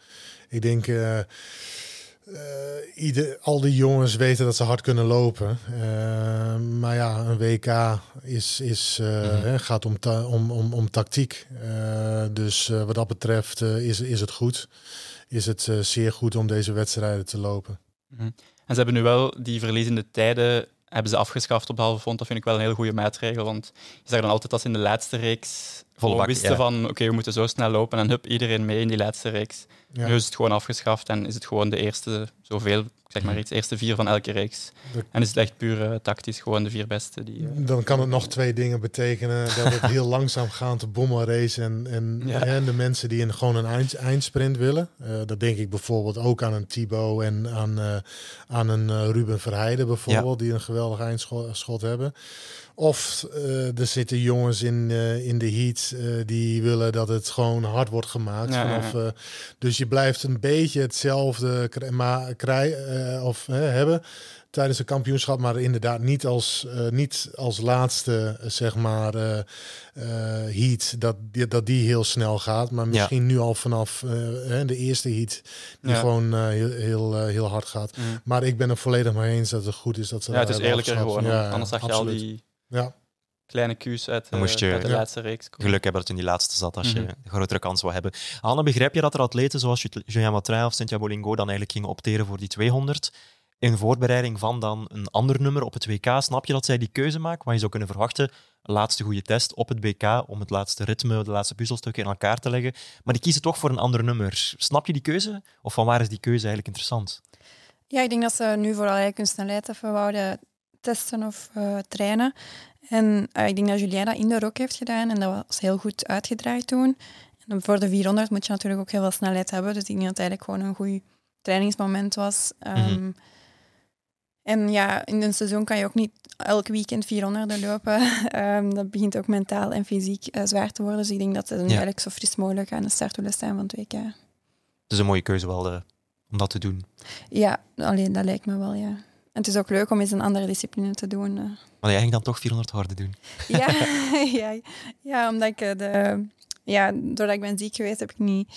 Ik denk... eh, eh, ieder, al die jongens weten dat ze hard kunnen lopen. Eh, maar ja, een WK is, is, eh, Mhm. hè, gaat om, ta- om, om, om tactiek. Dus wat dat betreft is, is het goed. Is het zeer goed om deze wedstrijden te lopen. Mhm. En ze hebben nu wel die verliezende tijden hebben ze afgeschaft op halve fond. Dat vind ik wel een heel goede maatregel. Want je zag dan altijd dat ze in de laatste reeks Volle bak, wisten ja. van oké, we moeten zo snel lopen en hup, iedereen mee in die laatste reeks. Ja. Nu is het gewoon afgeschaft en is het gewoon de eerste, zoveel, ik zeg maar iets, eerste vier van elke reeks. En is het echt puur eh, tactisch, gewoon de vier beste die... eh, Dan kan het nog twee dingen betekenen. Dat het heel langzaam gaat, de bommenrace en, en, Ja. en de mensen die een, gewoon een eind, eindsprint willen. Eh, dat denk ik bijvoorbeeld ook aan een Thibaut en aan, eh, aan een Ruben Verheijden bijvoorbeeld, die een geweldig eindschot schot hebben. Of eh, er zitten jongens in, eh, in de heat eh, die willen dat het gewoon hard wordt gemaakt. Ja, ja, vanaf, dus je blijft een beetje hetzelfde maar, krij, of, hebben tijdens een kampioenschap, maar inderdaad niet als, niet als laatste, zeg maar, heat, dat, die, dat die heel snel gaat. Maar misschien nu al vanaf de eerste heat, die gewoon heel, heel, heel hard gaat. mm. Maar ik ben er volledig mee eens dat het goed is dat ze Ja, het is eerlijker want anders zag je al die Ja, kleine Q's uit, eh, moest je- uit de Ja. laatste reeks komen. Geluk hebben dat het in die laatste zat als je Mhm. een grotere kans wou hebben. Anne, begrijp je dat er atleten zoals Julien Matrin of Cynthia Bolingo dan eigenlijk gingen opteren voor die 200 in voorbereiding van dan een ander nummer op het WK? Snap je dat zij die keuze maken? Maar je zou kunnen verwachten, laatste goede test op het WK om het laatste ritme, de laatste puzzelstukken in elkaar te leggen. Maar die kiezen toch voor een ander nummer. Snap je die keuze? Of van waar is die keuze eigenlijk interessant? Ja, ik denk dat ze nu vooral eigenlijk hun snelheid even wouden testen of eh, trainen. En eh, ik denk dat Julien dat indoor ook heeft gedaan en dat was heel goed uitgedraaid toen. En voor de 400 moet je natuurlijk ook heel veel snelheid hebben, dus ik denk dat het eigenlijk gewoon een goed trainingsmoment was. Ehm, En ja, in een seizoen kan je ook niet elk weekend 400 lopen. Ehm, dat begint ook mentaal en fysiek eh, zwaar te worden. Dus ik denk dat ze nu eigenlijk zo fris mogelijk aan de start willen staan van het WK. Het is een mooie keuze wel om dat te doen. Ja, alleen dat lijkt me wel, ja. En het is ook leuk om eens een andere discipline te doen. eh. Maar jij ging dan toch 400 horden doen. Ja, ja, ja, omdat ik eh, de... Ja, doordat ik ben ziek geweest, heb ik niet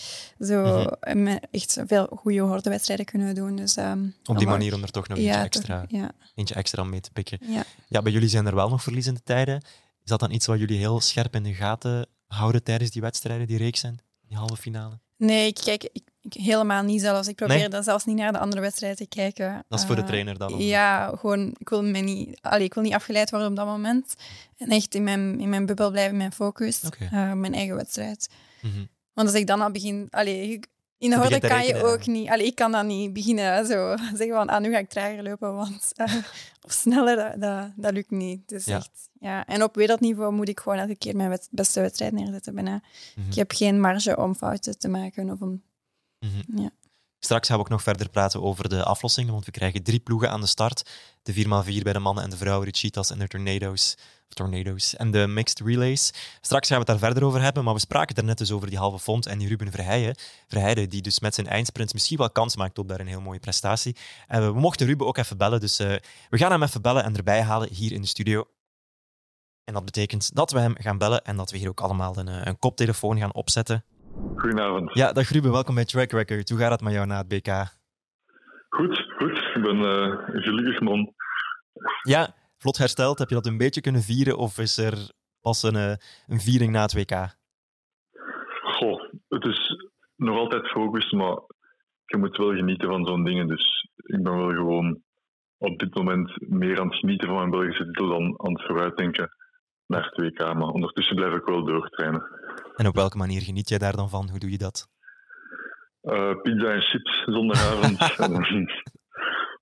zo Mhm. eh, echt veel goede hordewedstrijden kunnen doen. Dus, ehm, Op die manier om er toch nog eentje, extra, toch, ja, eentje extra mee te pikken. ja. Ja, bij jullie zijn er wel nog verliezende tijden. Is dat dan iets wat jullie heel scherp in de gaten houden tijdens die wedstrijden, die reeks zijn, die halve finale? Nee, ik kijk ik, ik helemaal niet zelfs. Ik probeer Nee? dan zelfs niet naar de andere wedstrijden te kijken. Dat is voor de Eh, trainer dan? Ja, gewoon, ik wil, me niet, allee, ik wil niet afgeleid worden op dat moment. En echt in mijn, in mijn bubbel blijven, mijn focus, eh, mijn eigen wedstrijd. Mhm. Want als ik dan al begin... Allee, ik- in de horde kan je ook niet... Allee, ik kan dan niet beginnen zo zeggen van, ah, nu ga ik trager lopen, want... eh, of sneller, dat, dat, dat lukt niet. Dus Ja. echt, ja. En op wereldniveau moet ik gewoon elke keer mijn beste wedstrijd neerzetten bijna. Mhm. Ik heb geen marge om fouten te maken of om... Mhm. Ja. Straks gaan we ook nog verder praten over de aflossingen, want we krijgen drie ploegen aan de start. De 4x4 bij de mannen en de vrouwen, de cheetahs en de tornadoes. Tornadoes. En de mixed relays. Straks gaan we het daar verder over hebben, maar we spraken er net dus over die halve fond en die Ruben Verheijen. Verheijen, die dus met zijn eindsprint misschien wel kans maakt op daar een heel mooie prestatie. En we, we mochten Ruben ook even bellen, dus eh, we gaan hem even bellen en erbij halen hier in de studio. En dat betekent dat we hem gaan bellen en dat we hier ook allemaal een, eh, een koptelefoon gaan opzetten. Goedenavond. Ja, dag Ruben, welkom bij Track Record. Hoe gaat het met jou na het BK? Goed, goed. Ik ben eh, een gelukkig man. Ja, vlot hersteld. Heb je dat een beetje kunnen vieren of is er pas een, eh, een viering na het WK? Goh, het is nog altijd focus, maar je moet wel genieten van zo'n dingen. Dus ik ben wel gewoon op dit moment meer aan het genieten van mijn Belgische titel dan aan het vooruitdenken naar het WK. Maar ondertussen blijf ik wel doortrainen. En op welke manier geniet jij daar dan van? Hoe doe je dat? Eh, pizza en chips zondagavond.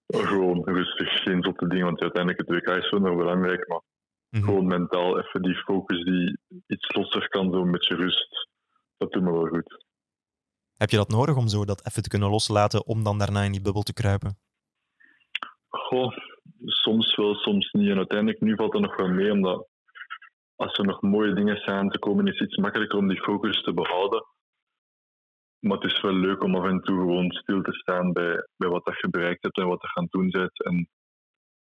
dan gewoon rustig, geen zotte dingen, want uiteindelijk het WK is wel nog belangrijk. Maar Mhm. gewoon mentaal even die focus die iets losser kan, zo een beetje rust. Dat doet me wel goed. Heb je dat nodig om zo dat even te kunnen loslaten om dan daarna in die bubbel te kruipen? Goh, soms wel, soms niet. En uiteindelijk, nu valt er nog wel mee, omdat als er nog mooie dingen staan te komen, is het iets makkelijker om die focus te behouden. Maar het is wel leuk om af en toe gewoon stil te staan bij, bij wat dat je bereikt hebt en wat je aan het doen bent. En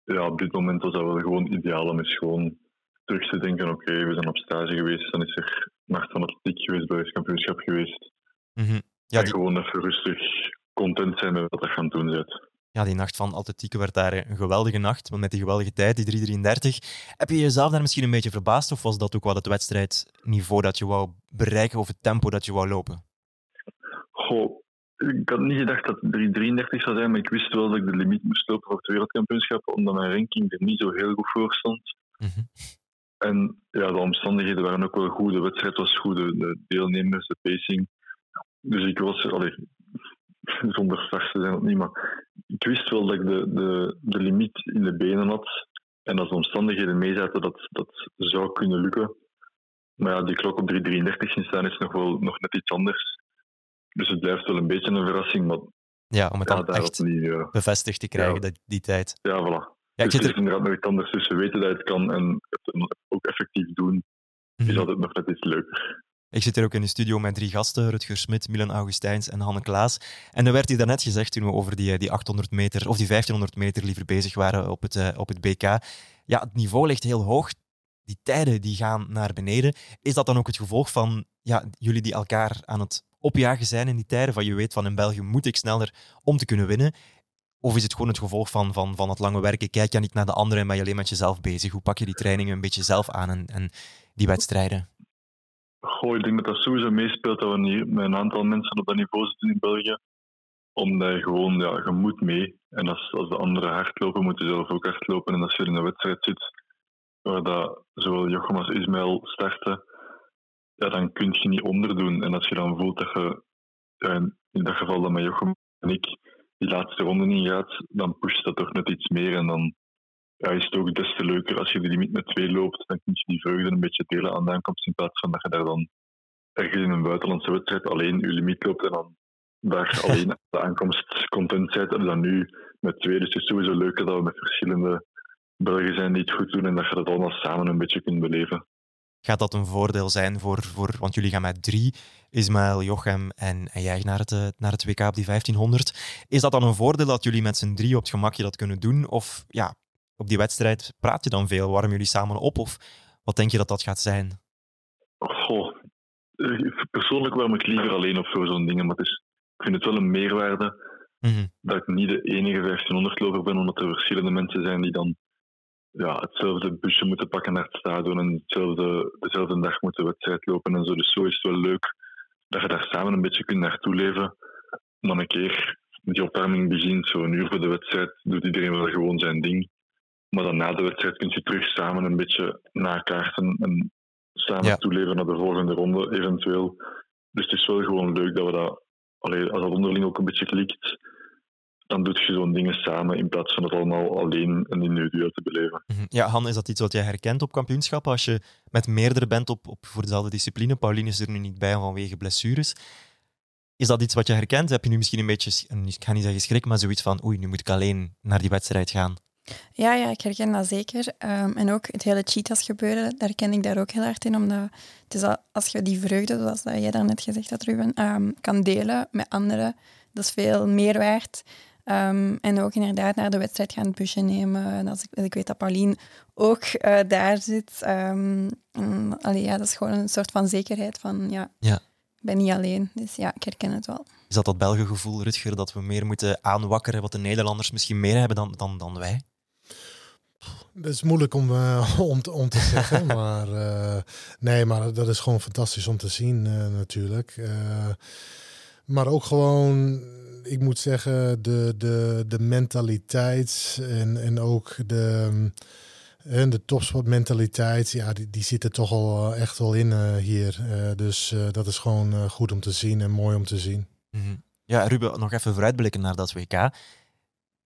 ja, op dit moment was dat wel gewoon ideaal om eens gewoon terug te denken, oké, we zijn op stage geweest, dan is er nacht van atletiek geweest, Belgisch kampioenschap geweest. Mhm. Ja, en gewoon even rustig content zijn met wat je aan het doen bent. Ja, die nacht van atletiek werd daar een geweldige nacht, want met die geweldige tijd, die 3.33. Heb je jezelf daar misschien een beetje verbaasd of was dat ook wel het wedstrijdniveau dat je wou bereiken of het tempo dat je wou lopen? Goh, ik had niet gedacht dat het 333 zou zijn, maar ik wist wel dat ik de limiet moest lopen voor het wereldkampioenschap, omdat mijn ranking er niet zo heel goed voor stond. Mhm. En ja, de omstandigheden waren ook wel goed. De wedstrijd was goed, de deelnemers, de pacing. Dus ik was, allee, zonder start te zijn of niet, maar ik wist wel dat ik de, de, de limiet in de benen had. En als de omstandigheden meezaten, dat dat zou kunnen lukken. Maar ja, die klok op 3.33 in staan is nog wel nog net iets anders. Dus het blijft wel een beetje een verrassing. Maar ja, om het dan echt niet, bevestigd te krijgen, dat, die tijd. Ja, voilà. Ja, dus er is inderdaad nog iets anders tussen weten dat je het kan en het ook effectief doen. Is mhm. altijd nog net iets leuker. Ik zit hier ook in de studio met drie gasten, Rutger Smit, Milan Augustijns en Hanne Klaas. En er werd hier daarnet gezegd, toen we over die, die 800 meter, of die 1500 meter liever bezig waren op het, uh, op het BK. Ja, het niveau ligt heel hoog. Die tijden die gaan naar beneden. Is dat dan ook het gevolg van ja, jullie die elkaar aan het opjagen zijn in die tijden? Van je weet van in België moet ik sneller om te kunnen winnen. Of is het gewoon het gevolg van, van, van het lange werken? Kijk je niet naar de anderen en ben je alleen met jezelf bezig? Hoe pak je die trainingen een beetje zelf aan en, en die wedstrijden? Goh, ik denk dat dat sowieso meespeelt dat we hier met een aantal mensen op dat niveau zitten in België. Omdat je gewoon, ja, je moet mee. En als, als de anderen hardlopen, moet je zelf ook hardlopen. En als je in een wedstrijd zit waar dat zowel Jochem als Ismail starten, ja, dan kun je niet onderdoen. En als je dan voelt dat je, in dat geval dat met Jochem en ik, die laatste ronde ingaat, dan pusht dat toch net iets meer. En dan ja, is het ook des te leuker als je de limiet met twee loopt. Dan kun je die vreugde een beetje delen aan de aankomst. In plaats van dat je daar dan ergens in een buitenlandse wedstrijd alleen je limiet loopt en dan daar alleen aan de aankomst content bent. En dan nu met twee. Dus het is sowieso leuker dat we met verschillende Belgen zijn die het goed doen en dat je dat allemaal samen een beetje kunt beleven. Gaat dat een voordeel zijn voor, voor want jullie gaan met drie, Ismaël, Jochem en, en jij naar het, eh, naar het WK op die 1500. Is dat dan een voordeel dat jullie met z'n drie op het gemakje dat kunnen doen? Of ja, op die wedstrijd praat je dan veel? Warmen jullie samen op? Of wat denk je dat dat gaat zijn? Goh, eh, persoonlijk warm ik liever alleen op voor zo'n dingen, maar het is, ik vind het wel een meerwaarde mhm. dat ik niet de enige 1500-loper ben, omdat er verschillende mensen zijn die dan ja, hetzelfde busje moeten pakken naar het stadion en hetzelfde, dezelfde dag moeten wedstrijd lopen en zo. Dus zo is het wel leuk dat je daar samen een beetje kunt naartoe leven. Dan een keer die opwarming begint, zo'n uur voor de wedstrijd, doet iedereen wel gewoon zijn ding. Maar dan na de wedstrijd kun je terug samen een beetje nakaarten en samen ja. toeleven naar de volgende ronde, eventueel. Dus het is wel gewoon leuk dat we dat, allee, als dat onderling ook een beetje klikt, dan doe je zo'n dingen samen in plaats van het allemaal alleen en individueel te beleven. Mhm. Ja, Han, is dat iets wat jij herkent op kampioenschappen? Als je met meerdere bent op, op voor dezelfde discipline, Pauline is er nu niet bij vanwege blessures. Is dat iets wat je herkent? Heb je nu misschien een beetje, ik ga niet zeggen schrik, maar zoiets van oei, nu moet ik alleen naar die wedstrijd gaan? Ja, ja, ik herken dat zeker. Ehm, en ook het hele cheetahs gebeuren, daar ken ik daar ook heel hard in. Omdat het is als je die vreugde, zoals jij daarnet gezegd had, Ruben, um, kan delen met anderen, dat is veel meer waard. Ehm, en ook inderdaad naar de wedstrijd gaan het busje nemen. En als ik, ik weet dat Pauline ook uh, daar zit. Um, allee, ja, dat is gewoon een soort van zekerheid van ja, ja, ik ben niet alleen. Dus ja, ik herken het wel. Is dat dat Belgengevoel, Rutger, dat we meer moeten aanwakkeren wat de Nederlanders misschien meer hebben dan, dan, dan wij? Dat is moeilijk om, uh, om, te, om te zeggen, maar uh, nee, maar dat is gewoon fantastisch om te zien uh, natuurlijk. maar ook gewoon, ik moet zeggen, de, de, de mentaliteit en, en ook de, en de topsportmentaliteit, ja, die, die zit er toch al echt wel in hier. dus dat is gewoon goed om te zien en mooi om te zien. Mm Ja, Ruben, nog even vooruitblikken naar dat WK.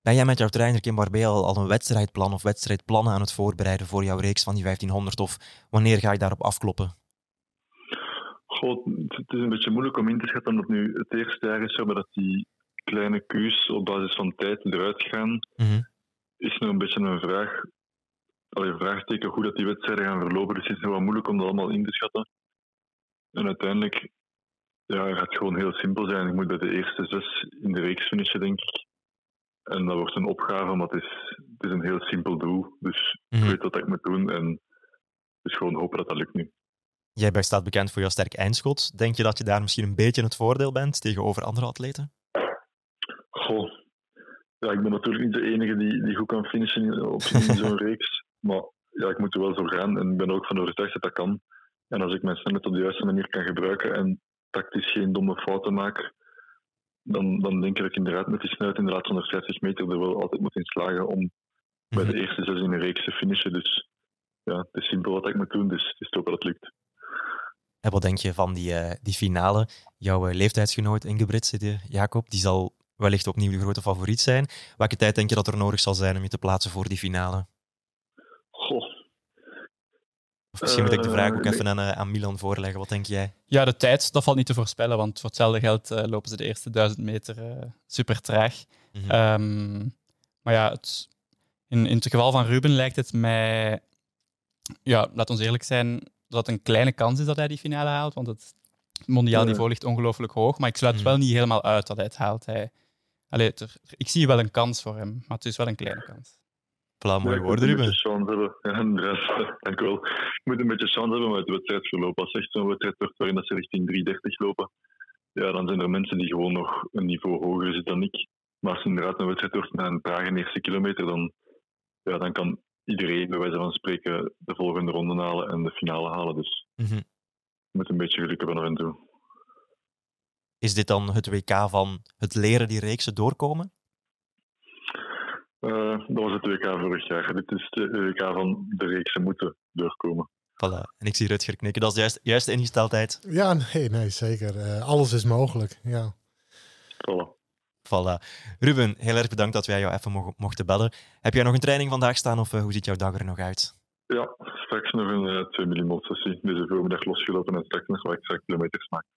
Ben jij met jouw trainer Kim Barbé al, een wedstrijdplan of wedstrijdplannen aan het voorbereiden voor jouw reeks van die 1500? Of wanneer ga je daarop afkloppen? Goh, het is een beetje moeilijk om in te schatten omdat nu het eerste jaar is dat die kleine Q's op basis van tijd eruit gaan. Mhm. Is nog een beetje een vraag. Allee, vraagteken hoe dat die wedstrijden gaan verlopen. Dus het is nog wel moeilijk om dat allemaal in te schatten. En uiteindelijk ja, gaat het gewoon heel simpel zijn. Ik moet bij de eerste zes in de reeks finishen, denk ik. En dat wordt een opgave, maar het is, het is een heel simpel doel. Dus ik mhm. weet wat ik moet doen en dus gewoon hopen dat dat lukt nu. Jij staat bekend voor jouw sterk eindschot. Denk je dat je daar misschien een beetje het voordeel bent tegenover andere atleten? Goh, ja, ik ben natuurlijk niet de enige die, die goed kan finishen op in zo'n reeks. Maar ja, ik moet er wel zo gaan en ik ben ook van overtuigd dat dat kan. En als ik mijn snelheid op de juiste manier kan gebruiken en tactisch geen domme fouten maak, dan, dan denk ik dat ik inderdaad met die snelheid in de laatste 150 meter er wel altijd moet in slagen om bij de mhm. eerste zes in de reeks te finishen. Dus ja, het is simpel wat ik moet doen, dus het is toch dat het lukt. En wat denk je van die, uh, die finale? Jouw uh, leeftijdsgenoot Ingebrigt, Jacob, die zal wellicht opnieuw de grote favoriet zijn. Welke tijd denk je dat er nodig zal zijn om je te plaatsen voor die finale? Of misschien moet ik de vraag ook even aan, aan, Milan voorleggen. Wat denk jij? Ja, de tijd, dat valt niet te voorspellen, want voor hetzelfde geld lopen ze de eerste duizend meter super traag. Mm -hmm. um, maar ja, het, in, in het geval van Ruben lijkt het mij, ja, laat ons eerlijk zijn, dat het een kleine kans is dat hij die finale haalt. Want het mondiaal niveau ligt ongelooflijk hoog. Maar ik sluit mm. wel niet helemaal uit dat hij het haalt. Hij, allee, ter, ik zie wel een kans voor hem, maar het is wel een kleine kans. Voilà, mooie woorden, Ruben. Ik moet een beetje chance hebben. Ja. Dank wel. Ik moet een beetje chance hebben met het wedstrijdverloop. Als echt zo'n wedstrijd wordt waarin ze richting 330 lopen, ja, dan zijn er mensen die gewoon nog een niveau hoger zitten dan ik. Maar als inderdaad een wedstrijd wordt met een trage eerste kilometer, dan, ja, dan kan iedereen, bij wijze van spreken, de volgende ronde halen en de finale halen. Dus mm -hmm. je moet een beetje geluk hebben af en toe. Is dit dan het WK van het leren die reeksen doorkomen? Uh, dat was het WK vorig jaar. Dit is de WK van de reeksen moeten doorkomen. Voilà. En ik zie Rutger knikken. Dat is juist, juist de ingesteldheid. Ja, nee, nee zeker. Uh, alles is mogelijk. Ja. Voilà. Voilà. Ruben, heel erg bedankt dat wij jou even mo mochten bellen. Heb jij nog een training vandaag staan of uh, hoe ziet jouw dag er nog uit? Ja, straks nog een uh, 2 mm sessie. Deze voormiddag losgelopen en straks nog wat extra kilometers maken.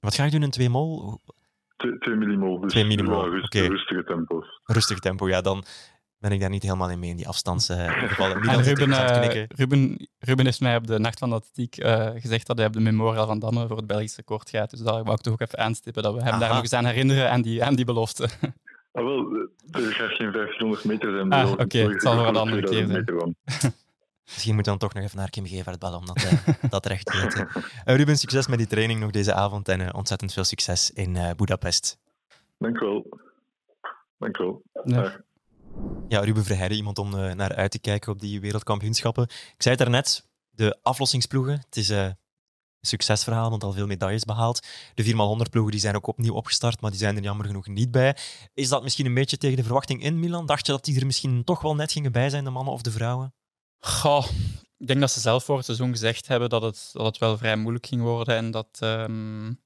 Wat ga je doen in 2 mol? 2 mm, dus 2 millimol. Ja, rust, okay. rustige tempo's. Rustig tempo, ja, dan ben ik daar niet helemaal in mee in die afstandsgevallen. Uh, Ruben, uh, Ruben, Ruben heeft mij op de Nacht van de Atletiek uh, gezegd dat hij op de Memorial van Damme voor het Belgisch record gaat. Dus daar wou ik toch ook even aanstippen dat we hem Aha. daar nog eens aan herinneren aan die, aan die belofte. Ah, wel, er gaat geen 1500 meter zijn. Ah, Oké, okay. het zal voor een andere keer zijn. Misschien moet dan toch nog even naar Kim Gevaert bellen om dat, uh, dat recht te weten. Uh, Ruben, succes met die training nog deze avond en uh, ontzettend veel succes in uh, Budapest. Dank u wel. Dank u wel. Ja. Ja, Ruben Verheijden, iemand om uh, naar uit te kijken op die wereldkampioenschappen. Ik zei het daarnet, de aflossingsploegen. Het is uh, een succesverhaal, want al veel medailles behaald. De 4x100 ploegen die zijn ook opnieuw opgestart, maar die zijn er jammer genoeg niet bij. Is dat misschien een beetje tegen de verwachting in, Milan? Dacht je dat die er misschien toch wel net gingen bij zijn, de mannen of de vrouwen? Goh, ik denk dat ze zelf voor het seizoen gezegd hebben dat het, dat het wel vrij moeilijk ging worden en dat, um,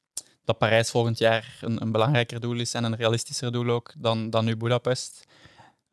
dat Parijs volgend jaar een, een belangrijker doel is en een realistischer doel ook dan, dan nu Budapest.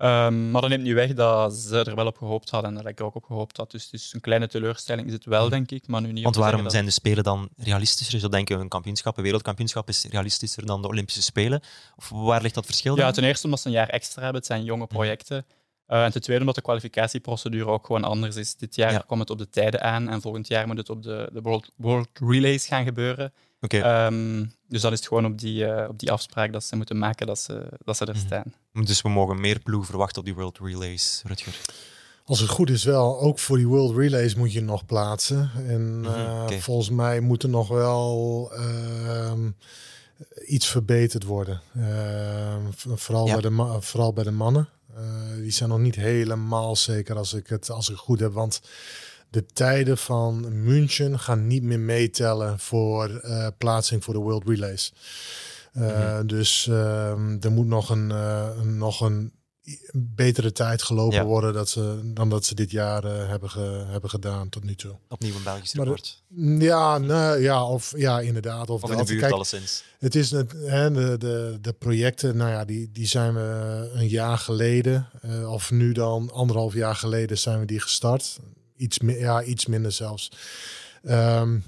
Um, maar dat neemt niet weg dat ze er wel op gehoopt hadden en dat ik er ook op gehoopt had. Dus, dus een kleine teleurstelling is het wel, denk ik, maar nu niet. Want waarom dat... zijn de Spelen dan realistischer? Je zou denken, een kampioenschap, een wereldkampioenschap is realistischer dan de Olympische Spelen. Of waar ligt dat verschil Ja, dan? ten eerste omdat ze een jaar extra hebben. Het zijn jonge projecten. Uh, en ten tweede omdat de kwalificatieprocedure ook gewoon anders is. Dit jaar Ja. komt het op de tijden aan en volgend jaar moet het op de, de World, World Relays gaan gebeuren. Oké, Ehm, dus dat is het gewoon op die, eh, op die afspraak dat ze moeten maken dat ze, dat ze er Mhm. staan. dus we mogen meer ploeg verwachten op die World Relays, Rutger. Als het goed is wel, ook voor die World Relays moet je nog plaatsen. En Mhm, eh, volgens mij moet er nog wel ehm, iets verbeterd worden. Ehm, vooral, Ja. bij de vooral bij de mannen. Eh, die zijn nog niet helemaal zeker als ik het, als ik het goed heb. Want de tijden van München gaan niet meer meetellen voor eh, plaatsing voor de World Relays. Eh, Mhm. Dus ehm, er moet nog een, nog een betere tijd gelopen Ja. worden dat ze, dan dat ze dit jaar eh, hebben, ge- hebben gedaan tot nu toe. Opnieuw een Belgisch Maar record. Ja, nou, ja, of ja, inderdaad. Of, Of in de dat. buurt Kijk, alleszins. het is het, hè, de, de, de projecten, nou ja, die, die zijn we een jaar geleden, eh, of nu dan anderhalf jaar geleden zijn we die gestart. Iets, mi- ja, iets minder zelfs. Ehm,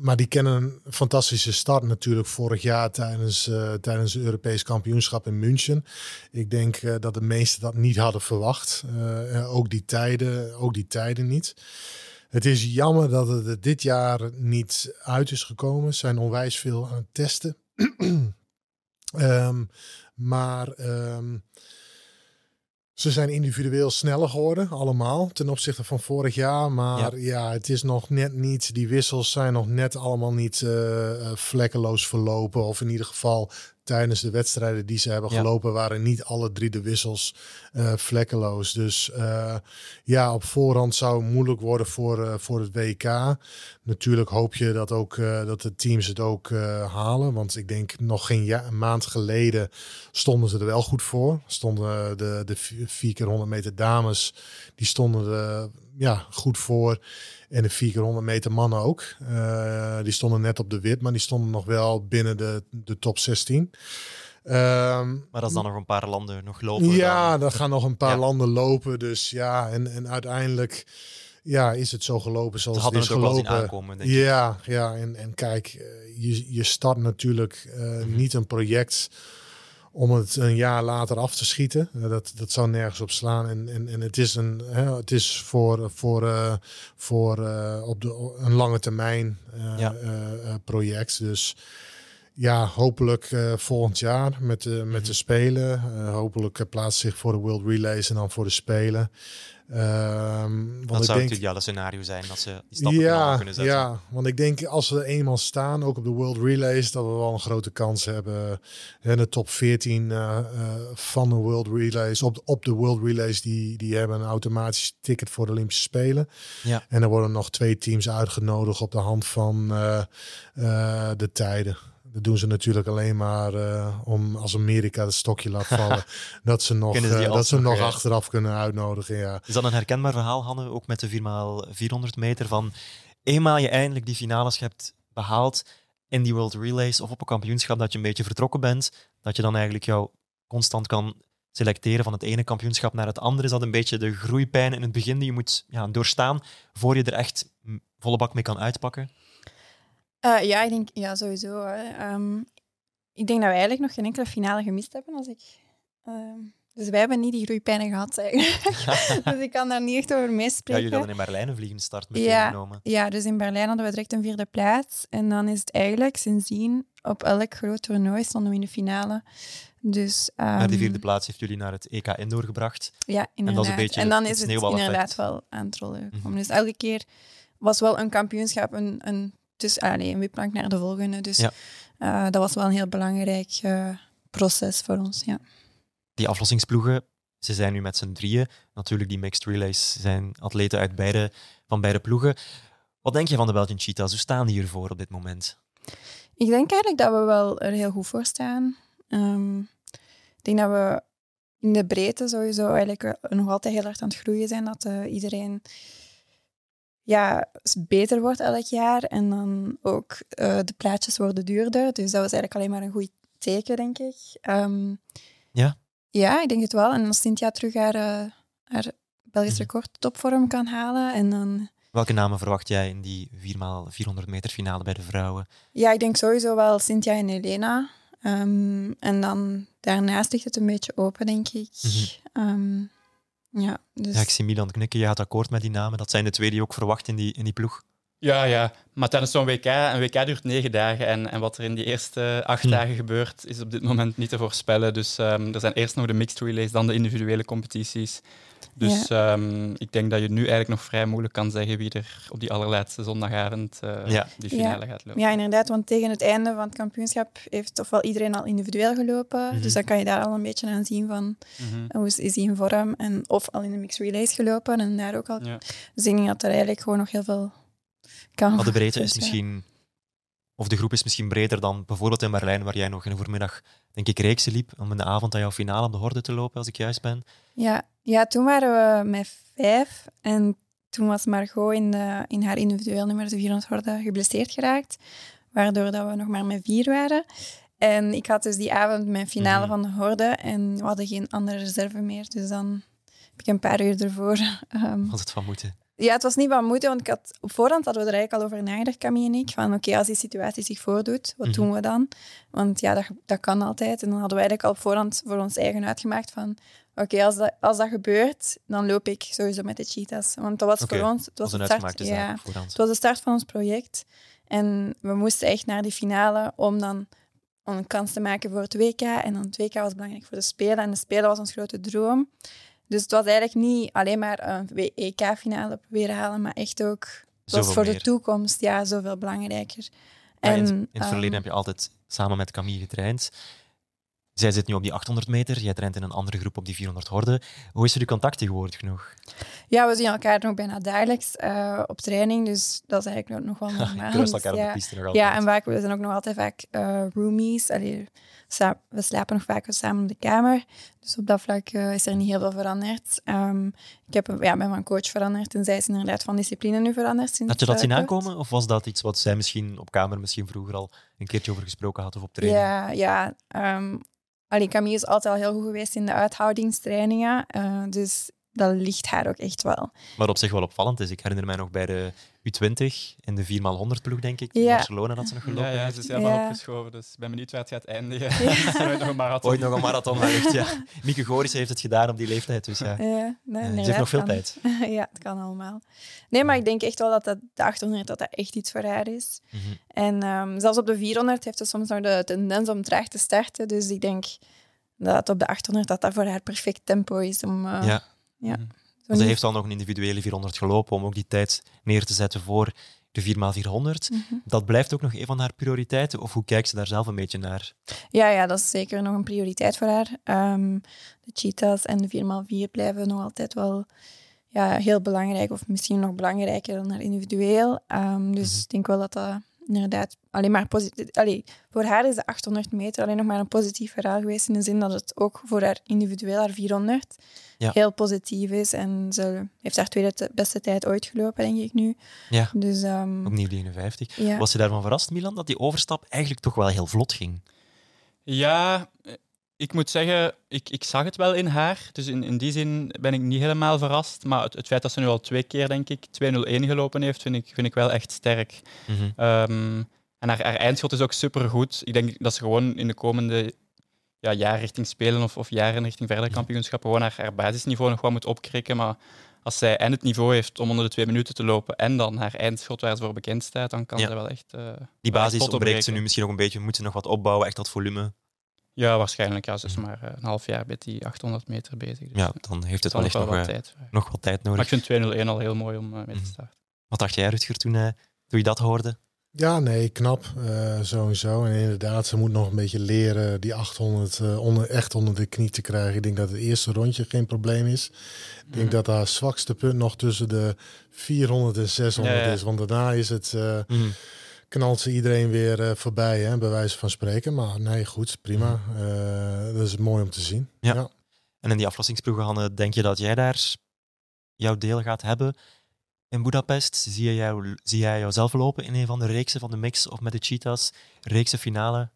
maar die kennen een fantastische start natuurlijk vorig jaar tijdens, eh, tijdens het Europees kampioenschap in München. Ik denk eh, dat de meesten dat niet hadden verwacht. Eh, ook, die tijden, ook die tijden niet. Het is jammer dat het er dit jaar niet uit is gekomen. Ze zijn onwijs veel aan het testen. Ehm, maar ehm, ze zijn individueel sneller geworden, allemaal, ten opzichte van vorig jaar. Maar ja, het is nog net niet, die wissels zijn nog net allemaal niet eh, eh, vlekkeloos verlopen. Of in ieder geval tijdens de wedstrijden die ze hebben Ja. gelopen, waren niet alle drie de wissels eh, vlekkeloos. Dus eh, ja, op voorhand zou het moeilijk worden voor, eh, voor het WK. Natuurlijk hoop je dat, ook, dat de teams het ook halen. Want ik denk nog geen ja, een maand geleden stonden ze er wel goed voor. Stonden de, de 4 keer 100 meter dames, die stonden er ja, goed voor. En de 4 keer 100 meter mannen ook. Eh, die stonden net op de wit, maar die stonden nog wel binnen de, de top 16. Ehm, Maar als dan nog een paar landen nog lopen. ja, dan... dan gaan nog een paar Ja. landen lopen. Dus ja, en, en uiteindelijk ja, is het zo gelopen zoals Ze het hadden is het ook gelopen. aankomen, denk ik. Ja, ja en, en kijk, eh, je, je start natuurlijk eh, Mhm. niet een project om het een jaar later af te schieten. Eh, dat, dat zou nergens op slaan. En, en, en het is, een, hè, het is voor, voor, eh, voor eh, op de, een lange termijn Ja. project. Dus ja, hopelijk eh, volgend jaar met de, met Mhm. de Spelen. Eh, hopelijk eh, plaatst zich voor de World Relays en dan voor de Spelen. Want Dat zou denk, het ideale scenario zijn, dat ze die stappen ja, ja, kunnen zetten. ja, want ik denk als we eenmaal staan, ook op de World Relays, dat we wel een grote kans hebben. En de top 14 eh, eh, van de World Relays, op de, op de World Relays, die, die hebben een automatisch ticket voor de Olympische Spelen. Ja. En er worden nog twee teams uitgenodigd op de hand van de tijden. Dat doen ze natuurlijk alleen maar eh, om als Amerika het stokje laat vallen, dat ze nog, eh, dat ze nog achteraf kunnen uitnodigen. Ja. Is dat een herkenbaar verhaal, Hanne, ook met de 4x400 meter? Van eenmaal je eindelijk die finales hebt behaald in die World Relays of op een kampioenschap dat je een beetje vertrokken bent, dat je dan eigenlijk jou constant kan selecteren van het ene kampioenschap naar het andere. Is dat een beetje de groeipijn in het begin die je moet ja, doorstaan voor je er echt volle bak mee kan uitpakken? Eh, ja, ik denk ja, sowieso. Hè. Ehm, ik denk dat we eigenlijk nog geen enkele finale gemist hebben. Als ik, ehm, dus wij hebben niet die groeipijnen gehad, eigenlijk. dus ik kan daar niet echt over Ja, meespreken. jullie hadden in Berlijn een vliegende start met Ja. genomen. Ja, dus in Berlijn hadden we direct een vierde plaats. En dan is het eigenlijk sindsdien op elk groot toernooi stonden we in de finale. Dus, Maar die ehm, vierde plaats heeft jullie naar het EK Indoor gebracht. Ja, inderdaad. een beetje en dan is het inderdaad wel aan het rollen gekomen. Mhm. Dus elke keer was wel een kampioenschap een, een, dus, ah, nee, een wipplank naar de volgende. Dus Ja. eh, dat was wel een heel belangrijk eh, proces voor ons. Ja. die aflossingsploegen, ze zijn nu met z'n drieën. Natuurlijk, die mixed relays zijn atleten uit beide, van beide ploegen. Wat denk je van de Belgian Cheetahs? Hoe staan die hiervoor op dit moment? Ik denk eigenlijk dat we wel er heel goed voor staan. Ehm, ik denk dat we in de breedte sowieso eigenlijk wel nog altijd heel hard aan het groeien zijn. Dat eh, iedereen ja, beter wordt elk jaar. En dan ook eh, de plaatjes worden duurder. Dus dat was eigenlijk alleen maar een goed teken, denk ik. Ehm, Ja? Ja, ik denk het wel. En als Cynthia terug haar, eh, haar Belgisch Mhm. record topvorm kan halen. En dan, Welke namen verwacht jij in die 4x400 meter finale bij de vrouwen? ja, ik denk sowieso wel Cynthia en Helena. Ehm, en dan daarnaast ligt het een beetje open, denk ik. Mhm. Ehm, ja, dus... Ja, ik zie Milan knikken. Je gaat akkoord met die namen. Dat zijn de twee die je ook verwacht in die, in die ploeg. Ja, ja. Maar tijdens zo'n WK, een WK duurt negen dagen. En, en wat er in die eerste acht Hm. dagen gebeurt, is op dit moment niet te voorspellen. Dus ehm, er zijn eerst nog de mixed relays, dan de individuele competities. Dus ehm, ik denk dat je nu eigenlijk nog vrij moeilijk kan zeggen wie er op die allerlaatste zondagavond eh, Ja. die finale gaat lopen. Ja, inderdaad, want tegen het einde van het kampioenschap heeft toch wel iedereen al individueel gelopen. Mhm. Dus dan kan je daar al een beetje aan zien van Mhm. hoe is, is hij in vorm. En, of al in de mixed relays gelopen en daar ook al. Ja. Dus ik denk dat er eigenlijk gewoon nog heel veel kan. Maar de breedte is misschien... Of de groep is misschien breder dan bijvoorbeeld in Berlijn, waar jij nog in de voormiddag, denk ik, reeksen liep om in de avond aan jouw finale op de horde te lopen, als ik juist ben. Ja, ja, toen waren we met vijf. En toen was Margot in, de, in haar individueel nummer, de 400 horde, geblesseerd geraakt. Waardoor dat we nog maar met vier waren. En ik had dus die avond mijn finale Mhm. van de horde. En we hadden geen andere reserve meer. Dus dan heb ik een paar uur ervoor... ehm, Had het van moeten. Ja, het was niet van moeten, want ik had, op voorhand hadden we er eigenlijk al over nagedacht, Camille en ik. Van oké, als die situatie zich voordoet, wat Mhm. doen we dan? Want ja, dat, dat kan altijd. En dan hadden we eigenlijk al op voorhand voor ons eigen uitgemaakt van oké, als, dat, als dat gebeurt, dan loop ik sowieso met de cheetahs. Want dat was voor ons... Het Dat was, een start, ja, het was de start van ons project. En we moesten echt naar die finale om dan een kans te maken voor het WK. En dan het WK was belangrijk voor de Spelen. En de Spelen was ons grote droom. Dus het was eigenlijk niet alleen maar een EK-finale proberen halen, maar echt ook het was Zoveel voor de toekomst ja, zoveel belangrijker. Ja, in, En, in het verleden ehm, heb je altijd samen met Camille getraind. Zij zit nu op die 800 meter, jij traint in een andere groep op die 400 horde. Hoe is er uw contact tegenwoordig nog? Ja, we zien elkaar nog bijna dagelijks uh, op training, dus dat is eigenlijk nog wel normaal. Je elkaar ja. op de piste nog altijd. Ja, en vaak, we zijn ook nog altijd vaak uh, roomies. Allee, we slapen nog vaak samen op de kamer. Dus op dat vlak uh, is er niet heel veel veranderd. Um, ik heb, ja, ben van coach veranderd en zij is inderdaad van discipline nu veranderd. Sinds had je dat zien aankomen? Of was dat iets wat zij misschien op kamer misschien vroeger al een keertje over gesproken had of op training? Ja, ja um, Allee, Camille is altijd al heel goed geweest in de uithoudingstrainingen. Uh, dus dat ligt haar ook echt wel. Maar op zich wel opvallend is. Ik herinner mij nog bij de U20 in de 4x100 ploeg, denk ik. In ja. Barcelona dat ze nog gelopen Ja, ja ze is helemaal ja. opgeschoven. Dus ik ben benieuwd waar het gaat eindigen. Ja. Ooit nog een marathon. Ooit nog een marathon, wellicht, ja. Mieke Goris heeft het gedaan op die leeftijd, dus ja. ja nee, ze heeft nog veel kan. tijd. ja, het kan allemaal. Nee, maar ik denk echt wel dat dat, de 800 dat dat echt iets voor haar is. Mm -hmm. En um, zelfs op de 400 heeft ze soms nog de tendens om traag te starten. Dus ik denk dat op de 800 dat dat voor haar perfect tempo is om... Uh, ja. Mm. Ze heeft al nog een individuele 400 gelopen om ook die tijd neer te zetten voor de 4x400. Mm -hmm. Dat blijft ook nog een van haar prioriteiten? Of hoe kijkt ze daar zelf een beetje naar? Ja, ja dat is zeker nog een prioriteit voor haar. Um, de cheetahs en de 4x4 blijven nog altijd wel ja, heel belangrijk. Of misschien nog belangrijker dan haar individueel. Um, dus mm -hmm. ik denk wel dat dat inderdaad alleen maar positief. Allee, voor haar is de 800 meter alleen nog maar een positief verhaal geweest. In de zin dat het ook voor haar individueel, haar 400, ja. heel positief is. En ze heeft haar tweede beste tijd ooit gelopen, denk ik nu. Ja, dus, um, opnieuw die 51. Ja. Was je daarvan verrast, Milan, dat die overstap eigenlijk toch wel heel vlot ging? Ja, ik moet zeggen, ik, ik zag het wel in haar. Dus in, in die zin ben ik niet helemaal verrast. Maar het, het feit dat ze nu al twee keer, denk ik, 2-0-1 gelopen heeft, vind ik, vind ik wel echt sterk. Mm -hmm. um, en haar, haar, eindschot is ook supergoed. Ik denk dat ze gewoon in de komende ja, jaren richting Spelen of, of jaren richting verder kampioenschappen gewoon haar, haar basisniveau nog wat moet opkrikken. Maar als zij en het niveau heeft om onder de twee minuten te lopen en dan haar eindschot waar ze voor bekend staat, dan kan ja. ze wel echt. Uh, Die basis ontbreekt ze nu misschien nog een beetje. Moet ze nog wat opbouwen, echt dat volume. Ja, waarschijnlijk. Ja, ze is maar uh, een half jaar met die 800 meter bezig. Dus ja, dan heeft het wellicht wel nog, wat uh, tijd. nog wat tijd nodig. Maar ik vind 201 al heel mooi om mee te starten. Wat dacht jij, Rutger, toen, toen je dat hoorde? Ja, nee, knap. Uh, sowieso. En inderdaad, ze moet nog een beetje leren die 800 uh, onder, echt onder de knie te krijgen. Ik denk dat het eerste rondje geen probleem is. Ik denk mm. dat haar zwakste punt nog tussen de 400 en 600 ja, ja. is. Want daarna is het, uh, mm. Knalt ze iedereen weer voorbij, hè, bij wijze van spreken. Maar nee, goed, prima. Mm. dat is mooi om te zien. Ja. ja. En in die aflossingsploegen, Hanne, denk je dat jij daar jouw deel gaat hebben? in Budapest. Zie, je jou, zie jij jouzelf lopen in een van de reeksen van de mix of met de cheetahs? Reekse finale?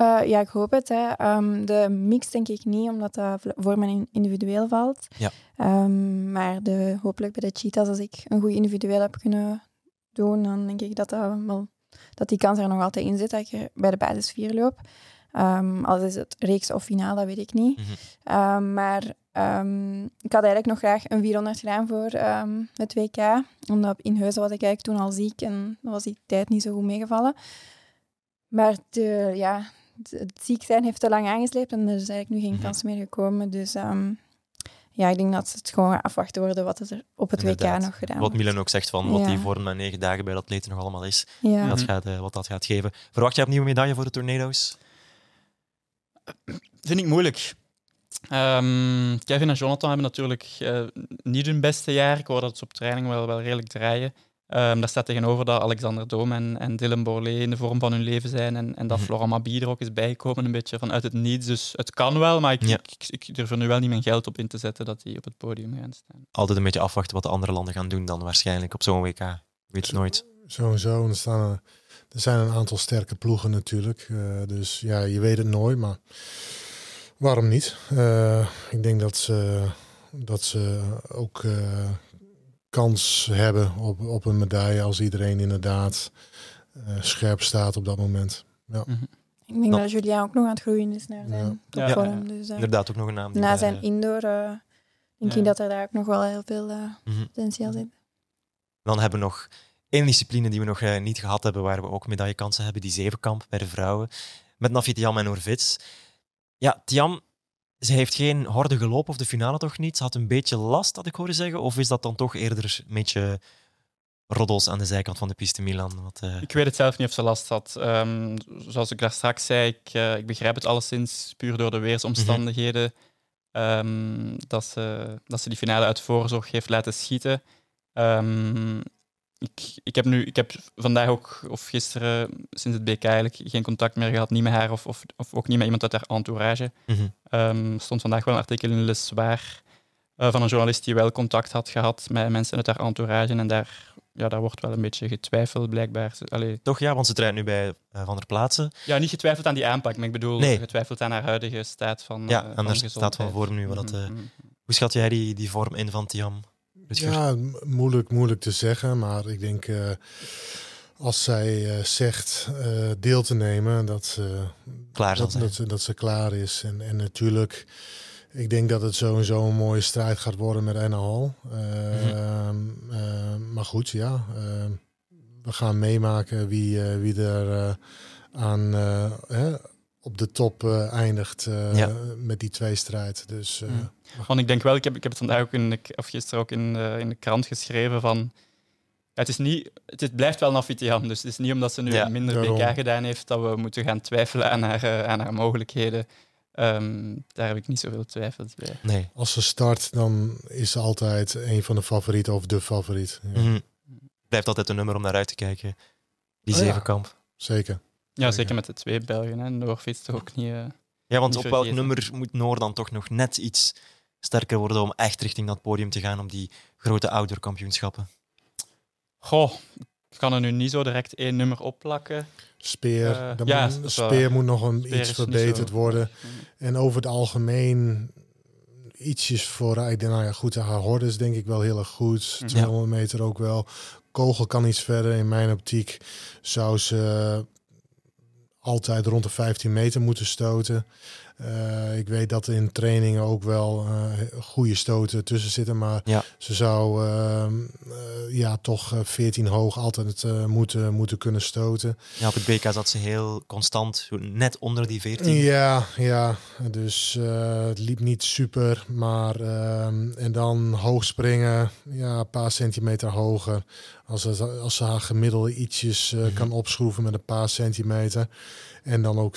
Uh, ja, ik hoop het. Hè. Um, de mix denk ik niet, omdat dat voor mijn individueel valt. Ja. Um, maar de, hopelijk bij de cheetahs, als ik een goed individueel heb kunnen doen, dan denk ik dat, dat, wel, dat die kans er nog altijd in zit dat er bij de basis 4 loop. Um, al is het reeks of finale, dat weet ik niet. Mm -hmm. maar Um, ik had eigenlijk nog graag een 400 gedaan voor het WK. Omdat in Huizen was ik eigenlijk toen al ziek en dan was die tijd niet zo goed meegevallen. Maar de, ja, het ziek zijn heeft te lang aangesleept en er is eigenlijk nu geen Mhm. kans meer gekomen. Dus um, ja, ik denk dat het gewoon afwachten worden wat er op het Inderdaad. WK nog gedaan Wat wordt. Milan ook zegt van wat Ja. die vorm na negen dagen bij de atleten nog allemaal is. Ja. Dat Mhm. gaat, uh, wat dat gaat geven. Verwacht je opnieuw een medaille voor de tornado's? Vind ik moeilijk. Um, Kevin en Jonathan hebben natuurlijk uh, niet hun beste jaar. Ik hoor dat ze op training wel, wel redelijk draaien. Um, daar staat tegenover dat Alexander Doom en, en Dylan Borlée in de vorm van hun leven zijn. En, en dat Mhm. Florent Mabi er ook is bijgekomen, een beetje vanuit het niets. Dus het kan wel, maar ik, Ja. ik, ik, ik durf er nu wel niet mijn geld op in te zetten dat die op het podium gaan staan. Altijd een beetje afwachten wat de andere landen gaan doen dan waarschijnlijk op zo'n WK. Weet je nooit. Sowieso. En er, staan er, er zijn een aantal sterke ploegen natuurlijk. Uh, dus ja, je weet het nooit, maar waarom niet? Uh, ik denk dat ze, dat ze ook uh, kans hebben op, op een medaille als iedereen inderdaad uh, scherp staat op dat moment. Ja. Mhm. Ik denk Nou. dat Julian ook nog aan het groeien is naar zijn Ja. topvorm. Ja. Dus, uh, Inderdaad ook nog een naam. die na bij, zijn eh, indoor uh, denk Ja. ik dat er daar ook nog wel heel veel uh, mhm. potentieel zit. Dan hebben we nog één discipline die we nog uh, niet gehad hebben, waar we ook medaillekansen hebben, die zevenkamp bij de vrouwen. Met Nafi Tiam en Orvits. Ja, Tiam, ze heeft geen horde gelopen, of de finale toch niet. Ze had een beetje last, had ik horen zeggen. Of is dat dan toch eerder een beetje roddels aan de zijkant van de piste, Milan? Wat, uh... Ik weet het zelf niet of ze last had. Um, zoals ik daar straks zei, ik, uh, ik begrijp het alleszins puur door de weersomstandigheden. Um, dat, ze, dat ze die finale uit voorzorg heeft laten schieten. Um, ik, ik heb nu, ik heb vandaag ook, of gisteren, sinds het BK eigenlijk, geen contact meer gehad, niet met haar of, of, of ook niet met iemand uit haar entourage. Mm -hmm. um, stond vandaag wel een artikel in Le Soir uh, van een journalist die wel contact had gehad met mensen uit haar entourage. En daar, ja, daar wordt wel een beetje getwijfeld, blijkbaar. Allee. Toch ja, want ze traint nu bij uh, Van der Plaatsen. Ja, niet getwijfeld aan die aanpak, maar ik bedoel nee. getwijfeld aan haar huidige staat van Ja, uh, aan haar staat van vorm nu. Wat dat, mm -hmm. Hoe schat jij die, die vorm in van Tiam? Ja, moeilijk, moeilijk te zeggen, maar ik denk uh, als zij uh, zegt uh, deel te nemen, dat ze klaar, dat, dat, ze, dat ze klaar is. En, en natuurlijk, ik denk dat het sowieso een mooie strijd gaat worden met Anna Hall. Mm -hmm. maar goed, ja, we gaan meemaken wie, wie er aan op de top eindigt ja. met die twee strijd. Dus, mm. Want ik denk wel, ik heb, ik heb het vandaag ook in de, of gisteren ook in de, in de krant geschreven van. Ja, het, is niet, het, blijft wel een dus het is niet omdat ze nu ja, minder daarom. BK gedaan heeft dat we moeten gaan twijfelen aan haar, aan haar mogelijkheden. Um, daar heb ik niet zoveel twijfels bij. Nee. Als ze start, dan is ze altijd een van de favorieten of de favoriet. Ja. Mm -hmm. Blijft altijd een nummer om naar uit te kijken. Die oh, zevenkamp. Ja. Zeker. Ja, zeker met de twee Belgen. Hè. Noor is toch ook niet. Uh, ja, want niet op welk nummer moet Noor dan toch nog net iets sterker worden om echt richting dat podium te gaan, om die grote outdoor kampioenschappen? Goh, ik kan er nu niet zo direct één nummer opplakken. Speer, Uh, dan ja, moet, speer moet nog een, Speer iets verbeterd worden. En over het algemeen ietsjes voor, ik denk, nou ja, goed, haar horde is denk ik wel heel erg goed. Mhm. 200 meter ook wel. Kogel kan iets verder. In mijn optiek zou ze altijd rond de 15 meter moeten stoten. Eh, ik weet dat in trainingen ook wel eh, goede stoten tussen zitten, maar Ja. ze zou ehm, eh, ja, toch eh, 14 hoog altijd moeten, moeten kunnen stoten. Ja, op het BK zat ze heel constant, net onder die 14. Ja, ja. Dus het liep niet super. Maar ehm, en dan hoog springen, ja, een paar centimeter hoger. Als ze, als ze haar gemiddelde ietsjes Mhm. kan opschroeven met een paar centimeter. En dan ook,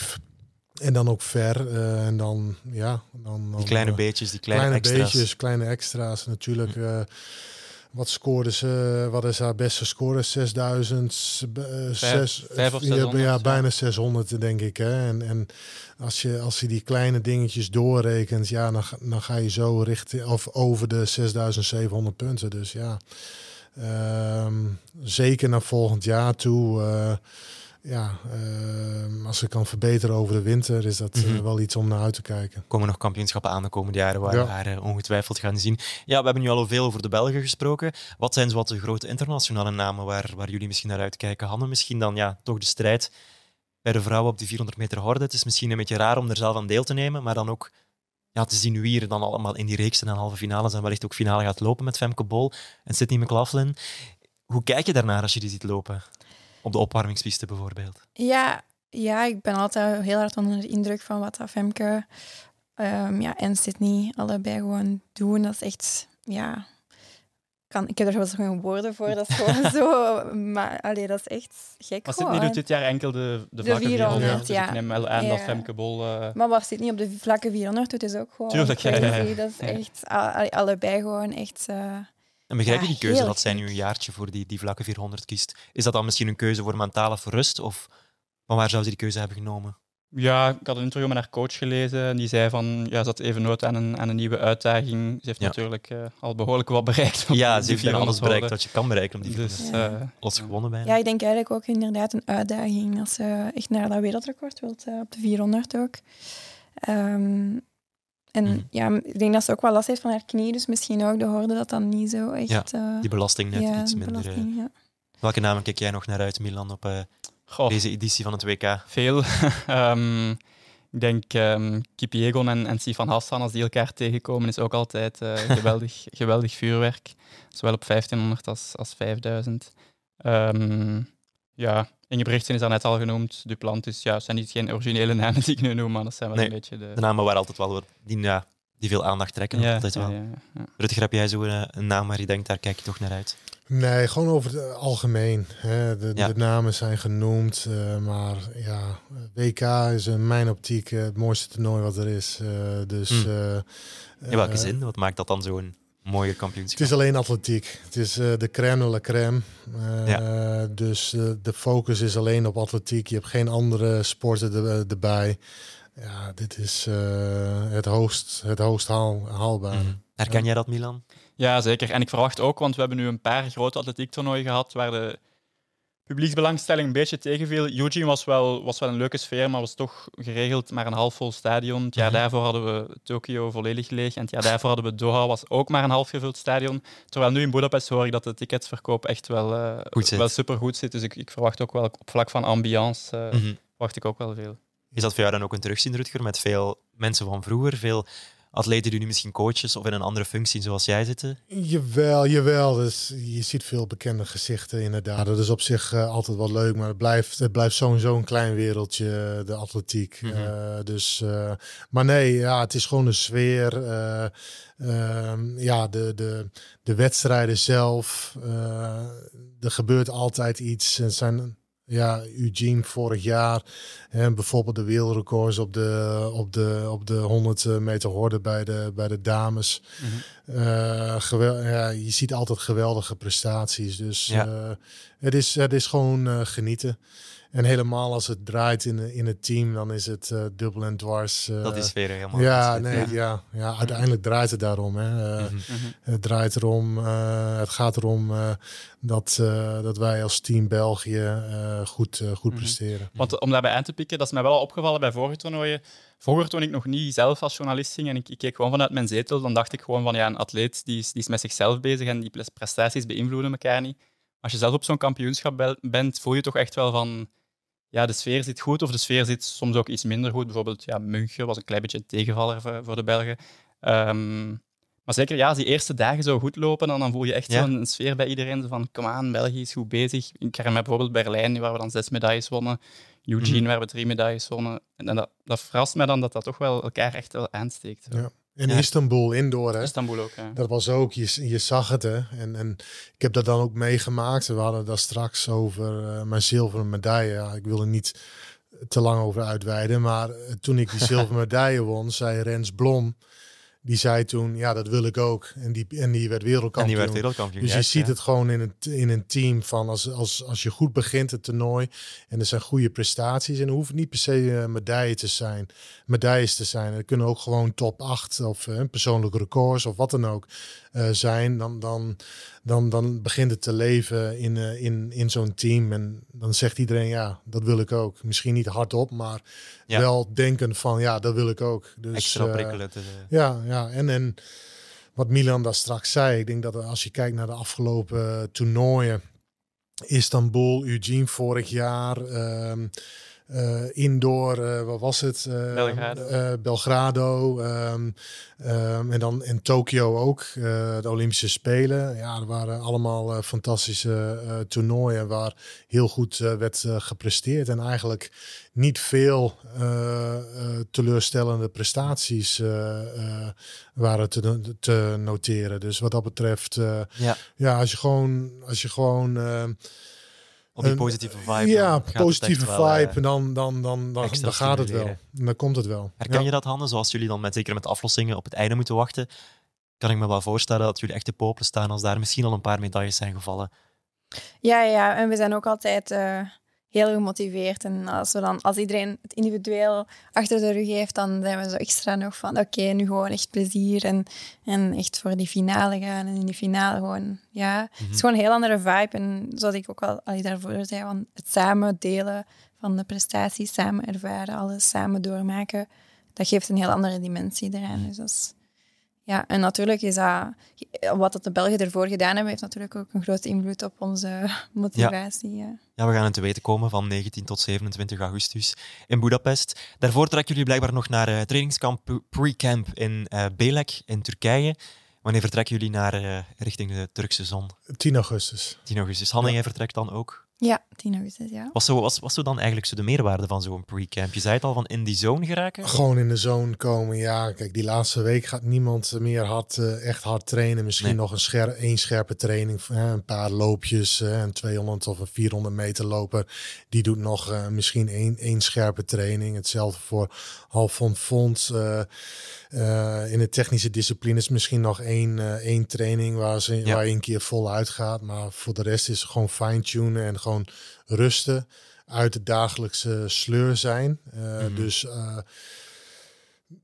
en dan ook ver. eh, en dan, ja. Dan, dan, Die kleine eh, beetjes, die kleine, kleine extra's. beetjes, kleine extra's. Natuurlijk, eh, wat scoorde ze? Wat is haar beste score? 6000, eh, zes, ja, 600, ja, bijna 600 denk ik. Hè? En, en als, je, als je die kleine dingetjes doorrekent, ja, dan, dan ga je zo richting of over de 6700 punten. Dus ja, ehm, zeker naar volgend jaar toe. Ja, ehm, als ze kan verbeteren over de winter, is dat eh, Mhm. wel iets om naar uit te kijken. komen nog kampioenschappen aan de komende jaren waar Ja. we haar eh, ongetwijfeld gaan zien. Ja, we hebben nu al veel over de Belgen gesproken. Wat zijn zo wat de grote internationale namen waar, waar jullie misschien naar uitkijken? Hanne, misschien dan ja, toch de strijd bij de vrouwen op die 400 meter horde. Het is misschien een beetje raar om er zelf aan deel te nemen, maar dan ook ja, te zien wie er dan allemaal in die reeks en dan halve finales en wellicht ook finale gaat lopen met Femke Bol en Sydney McLaughlin. Hoe kijk je daarnaar als je die ziet lopen? Op de opwarmingspiste bijvoorbeeld. Ja, ja, ik ben altijd heel hard onder de indruk van wat dat Femke ehm, ja, en Sydney allebei gewoon doen. Dat is echt, ja... Kan, ik heb er wel zo geen woorden voor. Dat is gewoon zo... Maar allee, dat is echt gek Maar gewoon. Sydney doet dit jaar enkel de, de De vlakke 400. 400, dus ja. ik neem wel aan dat Ja. Femke Bol... eh, Maar wat Sydney op de vlakke 400 doet, is ook gewoon Tuurlijk, ja, crazy. ja, ja. Dat is echt... allebei gewoon echt... eh, En begrijp je die keuze dat zij nu een jaartje voor die, die vlakke 400 kiest? Is dat dan misschien een keuze voor mentale verrust? Of van waar zou ze die keuze hebben genomen? Ja, ik had een interview met haar coach gelezen en die zei van ja, ze had even nood aan een, aan een nieuwe uitdaging. Ze heeft Ja. natuurlijk eh, al behoorlijk wat bereikt. Ja, ze heeft 400 alles bereikt wat je kan bereiken op die Dus 400. Ja. eh, Alles gewonnen bijna. Ja, ik denk eigenlijk ook inderdaad een uitdaging als ze echt naar dat wereldrecord wilt, eh, op de 400 ook. Ehm, en Mhm. ja, ik denk dat ze ook wel last heeft van haar knie, dus misschien ook de hoorde dat dan niet zo echt... eh, Die belasting net ja, iets minder. eh. belasting, ja. Welke namen kijk jij nog naar uit, Milan, op eh, goh, deze editie van het WK? veel. Ehm, ik denk um, Kipiegon en, en Sifan Hassan, als die elkaar tegenkomen, is ook altijd eh, geweldig, geweldig vuurwerk. Zowel op 1500 als, als 5000. Ehm, ja, Ingebrigtsen is daar net al genoemd. Duplantis, ja, het zijn niet geen originele namen die ik nu noem, maar dat zijn wel Nee, een beetje de... De namen waar altijd wel die, ja, die veel aandacht trekken. ja, altijd ja, wel. ja, ja. Rutger, heb jij zo een, een naam waar je denkt, daar kijk je toch naar uit? Nee, gewoon over het algemeen. Hè. De, Ja. de namen zijn genoemd, eh, maar ja, WK is in mijn optiek eh, het mooiste toernooi wat er is. Eh, dus, eh, In welke eh, zin? Wat maakt dat dan zo'n mooie Het kampioenschap? is alleen atletiek. Het is eh, de crème de la crème. Eh, Dus eh, de focus is alleen op atletiek. Je hebt geen andere sporten er- erbij. Ja, dit is eh, het hoogst, het hoogst haal, haalbare. Mhm. Herken jij dat, Milan? Ja, zeker. En ik verwacht ook, want we hebben nu een paar grote atletiektoernooien gehad waar de publieksbelangstelling een beetje tegenviel. Eugene was wel, was wel een leuke sfeer, maar was toch geregeld maar een half vol stadion. Het jaar Mhm. daarvoor hadden we Tokio volledig leeg en het jaar daarvoor hadden we Doha, was ook maar een half gevuld stadion. Terwijl nu in Budapest hoor ik dat de ticketsverkoop echt wel, eh Goed zit. wel supergoed zit. Dus ik, ik verwacht ook wel op vlak van ambiance, verwacht ik ook wel veel. Is dat voor jou dan ook een terugzien, Rutger, met veel mensen van vroeger? Veel atleten die nu misschien coaches of in een andere functie zoals jij zitten? Jawel, jawel. Dus je ziet veel bekende gezichten inderdaad. Dat is op zich eh, altijd wel leuk, maar het blijft, het blijft sowieso een klein wereldje, eh, de atletiek. Mhm. Eh, dus, maar nee, ja, het is gewoon een sfeer. eh, ehm, ja, de, de, de wedstrijden zelf. er gebeurt altijd iets. Het zijn ja, Eugene vorig jaar. En bijvoorbeeld de wereldrecords op de, op de, op de 100 meter horde bij de, bij de dames. Eh, gewel- ja, je ziet altijd geweldige prestaties. Dus Ja. eh, het, is, het is gewoon eh, genieten. En helemaal als het draait in, in het team, dan is het eh, dubbel en dwars. eh, Dat is weer helemaal ja, nee, ja. Ja, uiteindelijk draait het daarom. Hè. Eh, Mhm. Het draait erom, eh, het gaat erom eh, dat, eh, dat wij als team België eh, goed, eh, goed Mhm. presteren. Want om daarbij aan te pikken, dat is mij wel al opgevallen bij vorige toernooien. Vroeger, toen ik nog niet zelf als journalist ging en ik, ik keek gewoon vanuit mijn zetel, dan dacht ik gewoon van ja, een atleet die is, die is met zichzelf bezig en die pres- prestaties beïnvloeden elkaar niet. Als je zelf op zo'n kampioenschap bent, voel je toch echt wel van ja, de sfeer zit goed of de sfeer zit soms ook iets minder goed. Bijvoorbeeld, ja, München was een klein beetje een tegenvaller voor, voor de Belgen. Ehm, maar zeker, ja, als die eerste dagen zo goed lopen, dan, dan voel je echt Ja. zo'n sfeer bij iedereen. Zo van, kom aan, België is goed bezig. Ik herinner me bijvoorbeeld Berlijn, waar we dan zes medailles wonnen. Eugene, Mhm. waar we drie medailles wonnen. En, en dat, dat verrast mij dan dat dat toch wel elkaar echt wel aansteekt. Zo. Ja. In Ja. Istanbul, indoor, hè? Istanbul ook, ja. Dat was ook, je, je zag het hè. En, en ik heb dat dan ook meegemaakt. We hadden daar straks over eh, mijn zilveren medaille. Ja, ik wil er niet te lang over uitweiden. Maar eh, toen ik die zilveren medaille won, zei Rens Blom. Die zei toen, ja, dat wil ik ook. En die, en die werd En wereldkampioen. die werd wereldkampioen. Dus je ziet het gewoon in een, in een team van als, als, als je goed begint het toernooi en er zijn goede prestaties en er hoeft niet per se eh, medaille te zijn, medailles te zijn. Er kunnen ook gewoon top 8 of eh, persoonlijke records of wat dan ook eh, zijn. Dan, dan, dan, dan begint het te leven in, eh, in, in zo'n team en dan zegt iedereen ja, dat wil ik ook. Misschien niet hardop, maar Ja. wel denken van ja, dat wil ik ook. Dus, Extra eh, ja, ja. En, en wat Milan daar straks zei, ik denk dat als je kijkt naar de afgelopen toernooien, Istanbul, Eugene vorig jaar, ehm, eh, indoor, eh, wat was het? Eh, Belgrado. Belgrado. ehm, ehm, en dan in Tokio ook, de Olympische Spelen. Ja, er waren allemaal fantastische toernooien waar heel goed werd gepresteerd. En eigenlijk niet veel teleurstellende prestaties waren te, te noteren. Dus wat dat betreft, ja, ja, als je gewoon, als je gewoon eh, op die positieve vibe. ja, positieve wel, eh, vibe, en dan, dan, dan, dan, gaat het wel. En dan komt het wel. Herken Ja. je dat, Hanne? Zoals jullie dan met, zeker met aflossingen op het einde moeten wachten, kan ik me wel voorstellen dat jullie echt te popelen staan als daar misschien al een paar medailles zijn gevallen. Ja, ja, en we zijn ook altijd eh, heel gemotiveerd. En als, we dan, als iedereen het individueel achter de rug heeft, dan zijn we zo extra nog van oké, nu gewoon echt plezier en, en echt voor die finale gaan. En in die finale gewoon, ja, het Mhm. is gewoon een heel andere vibe. En zoals ik ook al, al daarvoor zei, van het samen delen van de prestaties, samen ervaren, alles samen doormaken, dat geeft een heel andere dimensie eraan. Dus dat is, ja, en natuurlijk is dat, wat dat de Belgen ervoor gedaan hebben, heeft natuurlijk ook een grote invloed op onze motivatie. Ja. Ja, we gaan het te weten komen van 19 tot 27 augustus in Budapest. Daarvoor trekken jullie blijkbaar nog naar eh, trainingskamp pre-camp in eh Belek in Turkije. Wanneer vertrekken jullie naar, eh, richting de Turkse zon? 10 augustus. 10 augustus. Hanne, Ja. jij vertrekt dan ook? Ja, 10 augustus, ja. Wat zou was, was zo dan eigenlijk zo de meerwaarde van zo'n pre-camp? Je zei het al, van in die zone geraken? Gewoon in de zone komen. Ja, kijk, die laatste week gaat niemand meer hard, eh, echt hard trainen. Misschien Nee. nog een scher één scherpe training. hè, een paar loopjes, hè, een 200 of een 400 meter loper. Die doet nog eh, misschien één, één scherpe training. Hetzelfde voor halfond fond. eh, eh, in de technische disciplines misschien nog één, eh, één training waar, ze, Ja. waar je een keer voluit gaat. Maar voor de rest is het gewoon fine-tunen en gewoon rusten. Uit de dagelijkse sleur zijn. Eh, Mhm. Dus eh,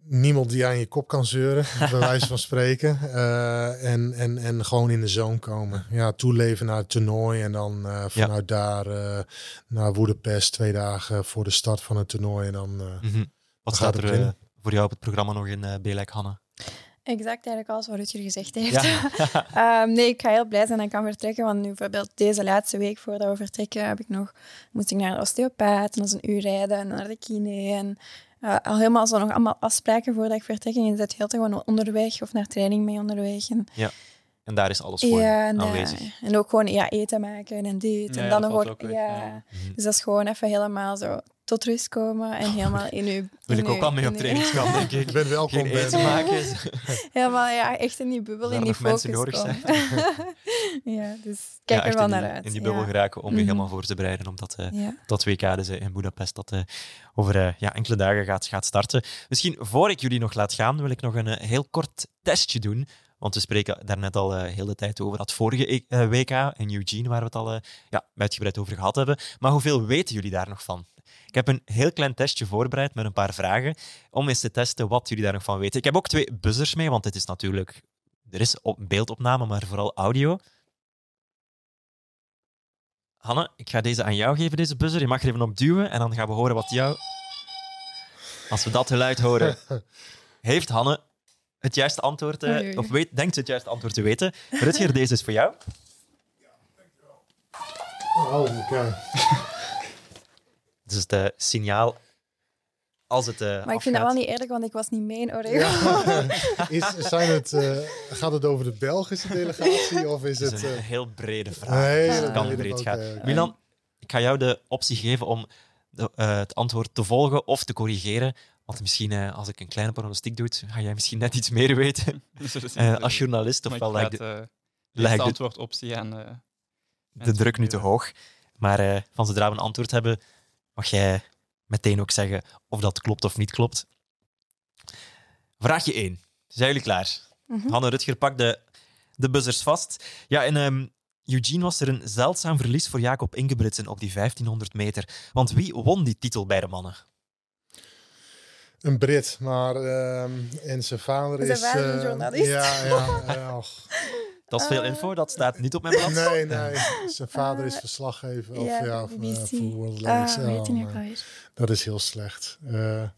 niemand die aan je kop kan zeuren, bij wijze van spreken. Eh, en, en, en gewoon in de zone komen. Ja, toeleven naar het toernooi. En dan eh, vanuit daar eh, naar Woedapest twee dagen voor de start van het toernooi. En dan eh, Mhm. Wat gaat er eh. Voor jou op het programma nog in uh, Belek, Hanne? Exact eigenlijk alles wat Rutger gezegd heeft. Ja. Ehm, nee, ik ga heel blij zijn dat ik kan vertrekken. Want nu bijvoorbeeld deze laatste week voordat we vertrekken, heb ik nog, moest ik naar de osteopaat en dat is een uur rijden en naar de kine. En eh, al helemaal zo nog allemaal afspraken voordat ik vertrek. En je zit heel tijd gewoon onderweg of naar training mee onderweg. En, En daar is alles voor ja, en, aanwezig. eh, en ook gewoon ja, eten maken en dit. Ja, en dan dat nog valt ook, ook weg, ja. ja. Mhm. Dus dat is gewoon even helemaal zo tot rust komen en helemaal in uw... Wil ik ook wel mee op trainingskamp, denk ik. ik ben welkom. Geen Ben. eten maken. Helemaal, ja, echt in die bubbel, Daar in die nog mensen focus nodig komen. ja, dus kijk Ja, er wel in die- naar uit. In die ja. bubbel geraken om je Mhm. helemaal voor te bereiden op dat, eh, Ja. dat WK dus, eh, in Budapest dat eh, over eh, ja, enkele dagen gaat, gaat starten. Misschien voor ik jullie nog laat gaan, wil ik nog een heel kort testje doen. Want we spreken daar net al eh, heel de tijd over dat vorige WK in Eugene, waar we het al eh, ja, uitgebreid over gehad hebben. Maar hoeveel weten jullie daar nog van? Ik heb een heel klein testje voorbereid met een paar vragen om eens te testen wat jullie daar nog van weten. Ik heb ook twee buzzers mee, want dit is natuurlijk... Er is op beeldopname, maar vooral audio. Hanne, ik ga deze aan jou geven, deze buzzer. Je mag er even op duwen en dan gaan we horen wat jou... Als we dat geluid horen, heeft Hanne het juiste antwoord, eh, Oei, oei. of weet, denkt ze het juiste antwoord te weten. Rutger, deze is voor jou. Oh, oké. Is het eh, signaal als het eh Maar ik vind dat wel niet eerlijk, want ik was niet mee in Oreo. Ja. Is, zijn het, eh, gaat het over de Belgische delegatie of is Het een heel brede vraag. Nee, dus het kan breed gaan. Milan, ik ga jou de optie geven om de, eh, het antwoord te volgen of te corrigeren. Want misschien, eh, als ik een kleine pronostiek doe, ga jij misschien net iets meer weten eh, als journalist. Maar Ofwel ik de, antwoordoptie aan... eh, de druk nu te hoog. Maar eh, van zodra we een antwoord hebben, mag jij meteen ook zeggen of dat klopt of niet klopt. Vraagje 1. Zijn jullie klaar? Mhm. Hanne Rutger, pak de, de buzzers vast. Ja, in ehm, Eugene was er een zeldzaam verlies voor Jacob Ingebritsen op die 1500 meter. Want wie won die titel bij de mannen? Een Brit, maar ehm, en zijn vader Zijn is... vader is een journalist. Ja, ja. ja och. Dat is veel Eh. info, dat staat niet op mijn blad. Nee, nee. Zijn vader is Eh, verslaggever. Of, ja, ja, of, eh, voor World Ah, alweer. dat is heel slecht. Eh,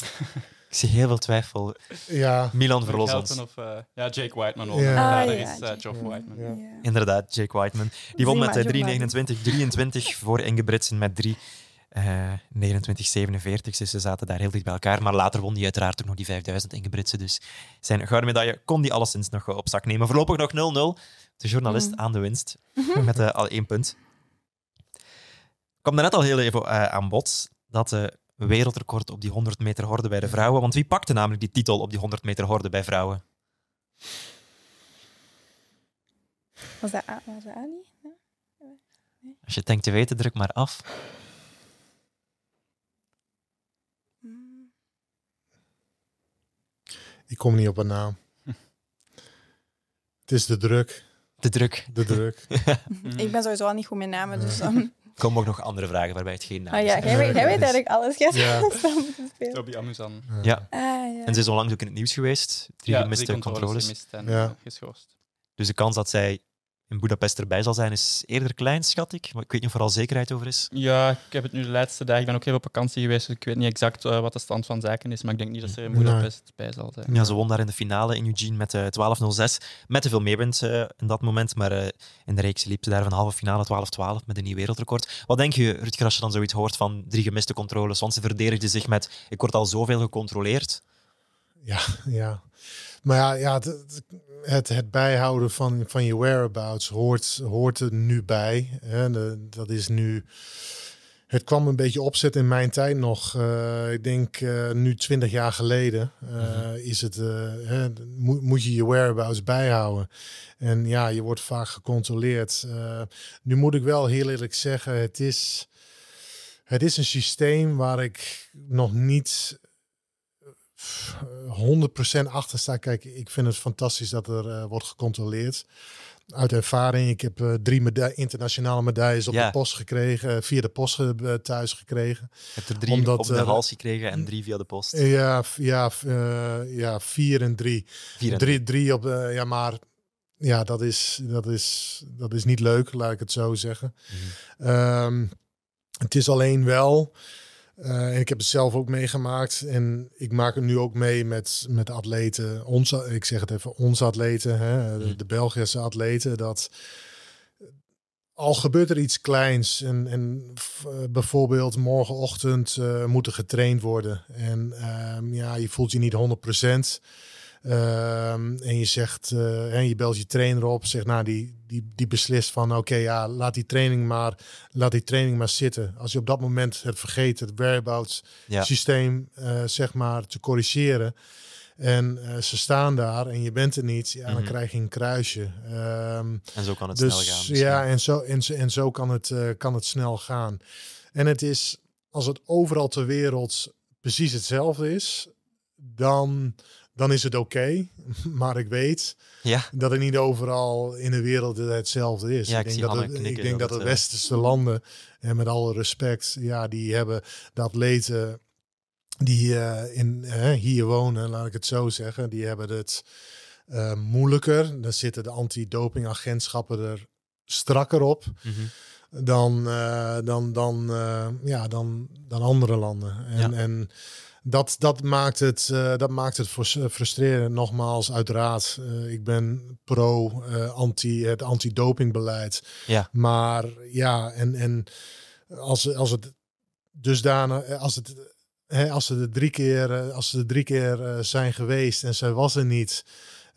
Ik zie heel veel twijfel. ja, Milan, Rick verlos Helton ons. Of, eh, ja, Jake Whiteman. wel. Ja. Ja, Ah, dat ja, is eh, Jake. Geoff Whiteman. Ja. Ja. Inderdaad, Jake Whiteman. Die won met maar, eh, journalist. 3.29, 23 voor Ingebritsen met 3. Eh 29,47. Dus ze zaten daar heel dicht bij elkaar. Maar later won hij uiteraard ook nog die 5000 Ingebritsen. Dus zijn gouden medaille kon die alleszins nog op zak nemen. Voorlopig nog 0-0. De journalist Mhm. aan de winst. Met eh, al één punt. kwam daarnet al heel even eh, aan bod. Dat wereldrecord op die 100 meter horde bij de vrouwen. Want wie pakte namelijk die titel op die 100 meter horde bij vrouwen? Was dat, was dat Ali? Ja. Als je het denkt te weten, druk maar af. Ik kom niet op een naam. Het is de druk. De druk. De druk. Ik ben sowieso al niet goed met namen, dus dan... Er komen ook nog andere vragen waarbij het geen naam Ah is. ja, jij weet, jij weet eigenlijk alles. Jij Ja. Toby Amuzan. Ja, Ah, ja. en ze is onlangs ook in het nieuws geweest. Drie Ja, gemiste controles. gemist en Ja. geschorst. Dus de kans dat zij in Budapest erbij zal zijn is eerder klein, schat ik. Maar ik weet niet of er al zekerheid over is. Ja, ik heb het nu de laatste dagen. Ik ben ook even op vakantie geweest, dus ik weet niet exact eh, wat de stand van zaken is. Maar ik denk niet dat ze er in Nee. Budapest bij zal zijn. Ja, ze won daar in de finale in Eugene met eh 12-06. Met te veel meewind eh, in dat moment. Maar eh, in de reeks liep ze daar van halve finale 12-12 met een nieuw wereldrecord. Wat denk je, Rutger, als je dan zoiets hoort van drie gemiste controles? Want ze verdedigde zich met, ik word al zoveel gecontroleerd. Ja, ja. Maar ja, ja het, het, het bijhouden van, van je whereabouts hoort, hoort er nu bij. Hè. De- dat is nu. Het kwam een beetje opzet in mijn tijd nog. eh, ik denk eh, nu 20 jaar geleden eh, is het. hè, moet, moet je je whereabouts bijhouden. En ja, je wordt vaak gecontroleerd. Nu moet ik wel heel eerlijk zeggen, het is. Het is een systeem waar ik nog niet 100% achter sta. Kijk, ik vind het fantastisch dat er eh, wordt gecontroleerd. Uit ervaring, ik heb eh, drie meda- internationale medailles op Ja. de post gekregen, eh, via de post thuis gekregen. Je hebt er drie Omdat, op de hals gekregen en drie via de post. Ja, ja, ja vier en drie. Vier en drie, drie op, ja, maar ja, dat is, dat, is, dat is niet leuk, laat ik het zo zeggen. Mhm. Ehm, het is alleen wel, eh, en ik heb het zelf ook meegemaakt en ik maak het nu ook mee met, met atleten, onze, ik zeg het even, onze atleten, hè, de, Mhm. de Belgische atleten, dat al gebeurt er iets kleins en, en eh, bijvoorbeeld morgenochtend eh, moet er getraind worden en ehm, ja, je voelt je niet 100%. Ehm, en je zegt, eh, en je belt je trainer op, zegt, nou, die, die, die beslist van, oké, ja, laat die training maar, laat die training maar zitten. Als je op dat moment het vergeet, het whereabouts Ja. systeem, eh, zeg maar, te corrigeren. En eh, ze staan daar en je bent er niet, ja, dan Mhm. krijg je een kruisje. Ehm, En zo kan het dus snel gaan. misschien. ja, en zo, en, zo- en zo kan het, kan het snel gaan. En het is, als het overal ter wereld precies hetzelfde is, dan, dan is het oké. Maar ik weet ja. dat het niet overal in de wereld hetzelfde is. Ja, ik denk dat, het, ik denk dat dat de het, eh, westerse landen, en met alle respect, ja, die hebben de atleten die eh, in, hier wonen, laat ik het zo zeggen, die hebben het eh, moeilijker. Dan zitten de antidopingagentschappen er strakker op Mhm. dan, dan, dan, ja, dan, dan andere landen. En, Ja. en dat, dat, maakt het, eh, dat maakt het frus- frustrerend. Nogmaals, uiteraard, eh, ik ben pro eh, anti, het antidopingbeleid. Ja. Maar ja, en, en als, als het dusdanig, eh, als het, hè, als ze er drie keer, eh, als ze er drie keer eh, zijn geweest en zij was er niet.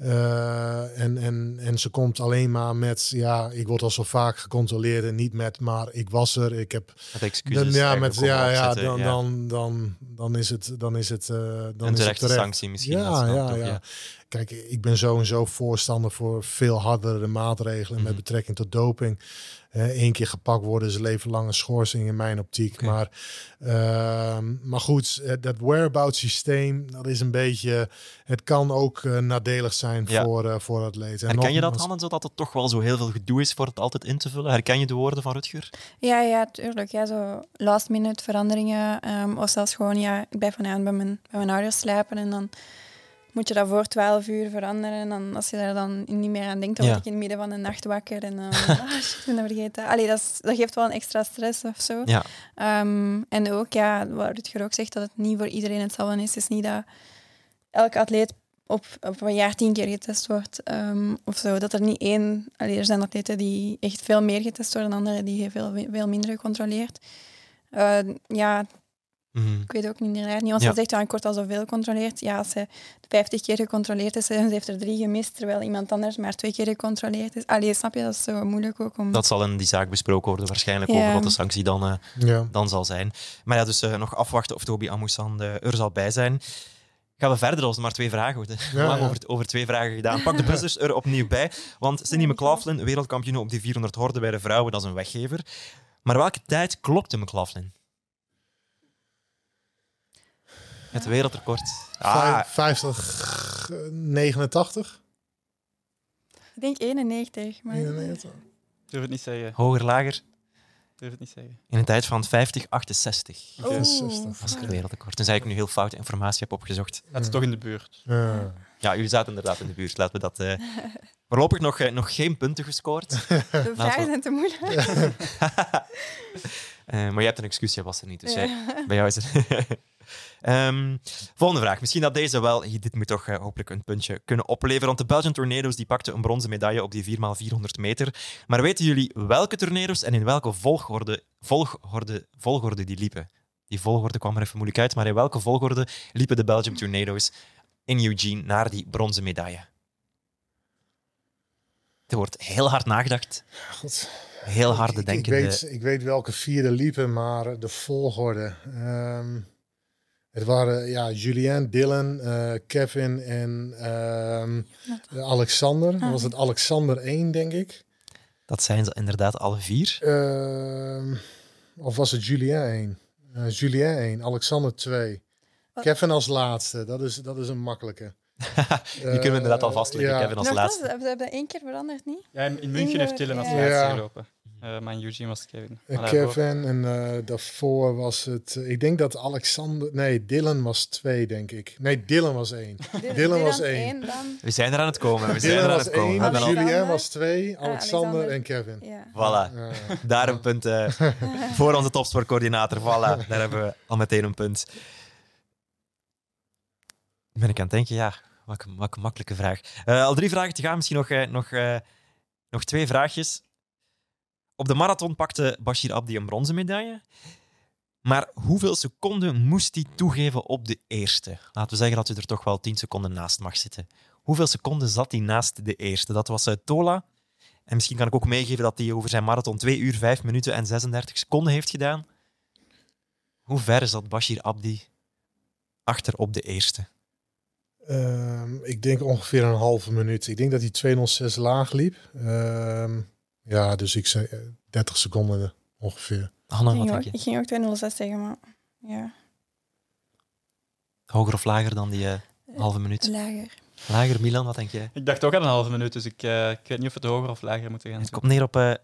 Eh, en, en, en ze komt alleen maar met, ja, ik word al zo vaak gecontroleerd en niet met, maar ik was er, ik heb Met excuses. dan, ja, met, ja, ja, dan, ja. Dan, dan, dan is het, dan is het, eh, dan een is het terecht. sanctie misschien. Ja, ja, ja. Kijk, ik ben sowieso voorstander voor veel hardere maatregelen Mhm. met betrekking tot doping. Eén keer gepakt worden is een leven lange schorsing in mijn optiek. Maar, ehm, maar goed, eh, dat whereabouts systeem, dat is een beetje, het kan ook eh, nadelig zijn Ja. voor, eh, voor atleten. En Herken je dat, Hanne, zodat het toch wel zo heel veel gedoe is voor het altijd in te vullen? Herken je de woorden van Rutger? Ja, ja, tuurlijk. Ja, zo last minute veranderingen. ehm, of zelfs gewoon, ja, ik blijf vanavond bij mijn, bij mijn ouders slapen en dan moet je dat voor 12 uur veranderen. En dan, als je daar dan niet meer aan denkt, dan word ik in het midden van de nacht wakker en dan, ah shit, ik ben dat vergeten. Allee, dat, is- dat geeft wel een extra stress of zo. Ja. Ehm, en ook, ja, wat Rutger ook zegt, dat het niet voor iedereen hetzelfde is. Het is niet dat elke atleet op, op een jaar tien keer getest wordt ehm, of zo. Dat er niet één... Allee, er zijn atleten die echt veel meer getest worden, anderen die veel, veel minder gecontroleerd. Eh, ja, Mhm. ik weet ook niet inderdaad niet. Want Ja. ze zegt, ja, ik word al zoveel gecontroleerd. Ja, als ze 50 keer gecontroleerd is en ze heeft er drie gemist, terwijl iemand anders maar twee keer gecontroleerd is. Allee, snap je? Dat is zo moeilijk ook om... Dat zal in die zaak besproken worden, waarschijnlijk, Ja. over wat de sanctie dan, eh, Ja. dan zal zijn. Maar ja, dus eh, nog afwachten of Toby Amoussan eh, er zal bij zijn. Gaan we verder als er maar twee vragen worden. Ja, Lang ja. over, over twee vragen gedaan. Pak de buzzers er opnieuw bij. Want Cindy McLaughlin, wereldkampioen op die 400 horde bij de vrouwen, dat is een weggever. Maar welke tijd klopte McLaughlin? Het wereldrecord. Ah, Vijf- 50, eh, 89? Ik denk 91, maar... 91. Durf het niet zeggen. hoger, lager. Durf het niet zeggen. In een tijd van 50, 68. Oh, Oké. 60. Dat is het wereldrecord. Tenzij ik nu heel foute informatie heb opgezocht. Het is toch in de buurt. Ja. Ja, jullie zaten inderdaad in de buurt. Laten we dat... eh, Voorlopig nog, eh, nog geen punten gescoord. De vragen we- zijn te moeilijk. Eh, maar je hebt een excuus, jij was er niet. Dus Ja. jij- bij jou is het... Ehm, volgende vraag. Misschien dat deze wel... Dit moet toch eh, hopelijk een puntje kunnen opleveren. Want de Belgian Tornado's die pakten een bronzen medaille op die 4x400 meter. Maar weten jullie welke tornado's en in welke volgorde, volgorde, volgorde die liepen? Die volgorde kwam er even moeilijk uit. Maar in welke volgorde liepen de Belgian Tornado's in Eugene naar die bronzen medaille? Er wordt heel hard nagedacht. God. Heel harde ik, denken. Ik weet, ik weet welke vierde liepen, maar de volgorde. ehm, het waren ja, Julien, Dylan, eh, Kevin en ehm, Alexander. Ah. Was het Alexander 1, denk ik? Dat zijn ze inderdaad alle vier. Ehm, of was het Julien 1? Eh, Julien 1, Alexander 2. Wat? Kevin als laatste, dat is, dat is een makkelijke. Die kunnen we inderdaad al vastleggen. ja. Kevin als laatste. hebben ze één keer veranderd, niet? Ja, in, in München heeft Dylan als Ja. laatste Ja. gelopen. Eh, in Eugene was Kevin. Daarvoor- Kevin en eh, daarvoor was het... eh, ik denk dat Alexander... Nee, Dylan was 2, denk ik. Nee, Dylan was 1. Dylan was één. dan. We zijn er aan het komen. We zijn er aan was het komen. 1, We hebben al- Alexander. Julien was 2, Alexander Alexander. en Kevin. Ja. Voilà. Ja. Daar een punt eh, voor onze topsportcoördinator. Voilà, daar hebben we al meteen een punt. Ben ik aan het denken, ja, wat een, makkelijke vraag. Eh, al drie vragen te gaan, misschien nog, eh, nog, eh, nog twee vraagjes. Op de marathon pakte Bashir Abdi een bronzen medaille. Maar hoeveel seconden moest hij toegeven op de eerste? Laten we zeggen dat u er toch wel 10 seconden naast mag zitten. Hoeveel seconden zat hij naast de eerste? Dat was eh, Tola. En misschien kan ik ook meegeven dat hij over zijn marathon 2 uur 5 minuten en 36 seconden heeft gedaan. Hoe ver zat Bashir Abdi achter op de eerste? Ehm, ik denk ongeveer een halve minuut. Ik denk dat hij 206 laag liep. Ehm, ja, dus ik zei eh, 30 seconden ongeveer. Hanna, Ik wat ging, denk ook, je? ik ging ook 206 zeggen, maar ja, Hoger of lager dan die eh, halve minuut? lager. Lager, Milan, wat denk jij? Ik dacht ook aan een halve minuut, dus ik, eh, ik weet niet of het hoger of lager moet gaan. Het komt neer op... eh,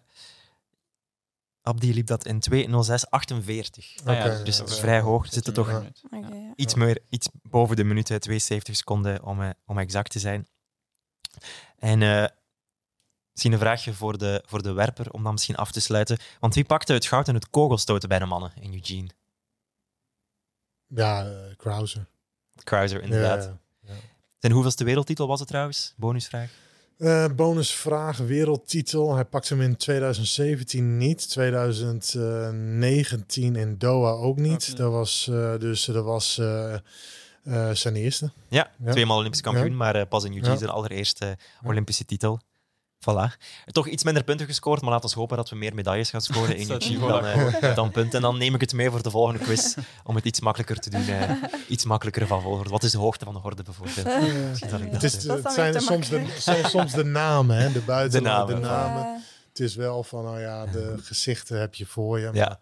Abdi liep dat in 2.06.48. Ah ja, Dus dat is vrij hoog. Er zitten toch Ja. Oké, ja. iets, meer, iets boven de minuut, hè, 72 seconden om, eh, om exact te zijn. En eh, misschien een vraagje voor de, voor de werper, om dan misschien af te sluiten. Want wie pakte het goud en het kogelstoten bij de mannen in Eugene? Ja, eh, Krauser. Cruiser, inderdaad. Ja, ja. Zijn hoeveelste wereldtitel was het trouwens? Bonusvraag. Eh, bonusvraag, wereldtitel. Hij pakte hem in 2017 niet. 2019 in Doha ook niet. Dat was, eh, dus dat was eh, eh, zijn eerste. Ja, Ja. tweemaal Olympisch kampioen, Ja. maar pas in Eugene Ja. zijn allereerste Ja. Olympische titel. Voilà. Toch iets minder punten gescoord, maar laten we hopen dat we meer medailles gaan scoren in niveau dan, eh, dan punten. En dan neem ik het mee voor de volgende quiz, om het iets makkelijker te doen. eh, iets makkelijker van volgorde. Wat is de hoogte van de horde bijvoorbeeld? Ik dat, Het, is, eh, Dat het zijn soms de, soms de namen, hè? de buitenland, de namen. namen. Ja. Het is wel van, nou ja, de gezichten heb je voor je. maar- Ja.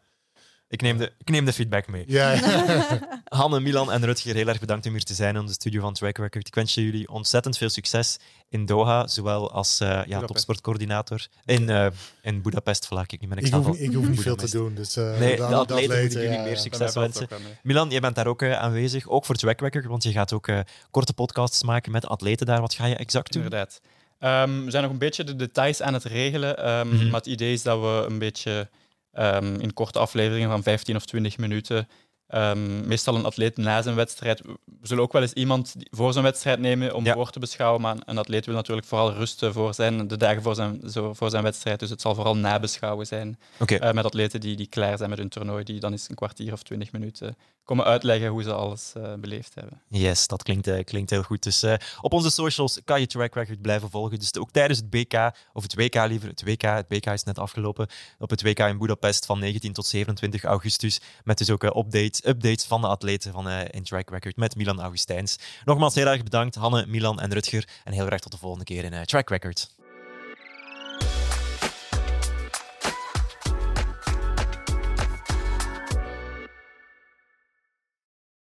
Ik neem, de, ik neem de feedback mee. Ja, ja. Hanne, Milan en Rutger, heel erg bedankt om hier te zijn in de studio van Track Record. Ik wens jullie ontzettend veel succes in Doha, zowel als eh, ja, topsportcoördinator in, eh in Budapest. Voilà, kijk, nu ben ik ik, hoef, ik hoef niet veel te doen. Dus, eh, Nee, dan- de atleten moeten jullie ja, meer ja. succes wensen. Milan, jij bent daar ook aanwezig, ook voor Track Record, want je gaat ook eh, korte podcasts maken met atleten daar. Wat ga je exact doen? Inderdaad. Ehm, we zijn nog een beetje de details aan het regelen. ehm, Mhm. Maar het idee is dat we een beetje ehm, in korte afleveringen van 15 of 20 minuten. ehm, meestal een atleet na zijn wedstrijd. We zullen ook wel eens iemand voor zijn wedstrijd nemen om Ja. voor te beschouwen. Maar een atleet wil natuurlijk vooral rusten voor zijn, de dagen voor zijn, zo, voor zijn wedstrijd. Dus het zal vooral nabeschouwen zijn. Eh, met atleten die, die klaar zijn met hun toernooi. Die dan eens een kwartier of 20 minuten komen uitleggen hoe ze alles eh, beleefd hebben. Yes, dat klinkt, eh, klinkt heel goed. Dus eh, op onze socials kan je Track Record blijven volgen. Dus ook tijdens het BK, of het WK liever, het WK, het BK is net afgelopen, op het WK in Budapest van 19 tot 27 augustus. Met dus ook updates, updates van de atleten van in Track Record met Milan Augustijns. Nogmaals heel erg bedankt, Hanne, Milan en Rutger. En heel erg tot de volgende keer in Track Record.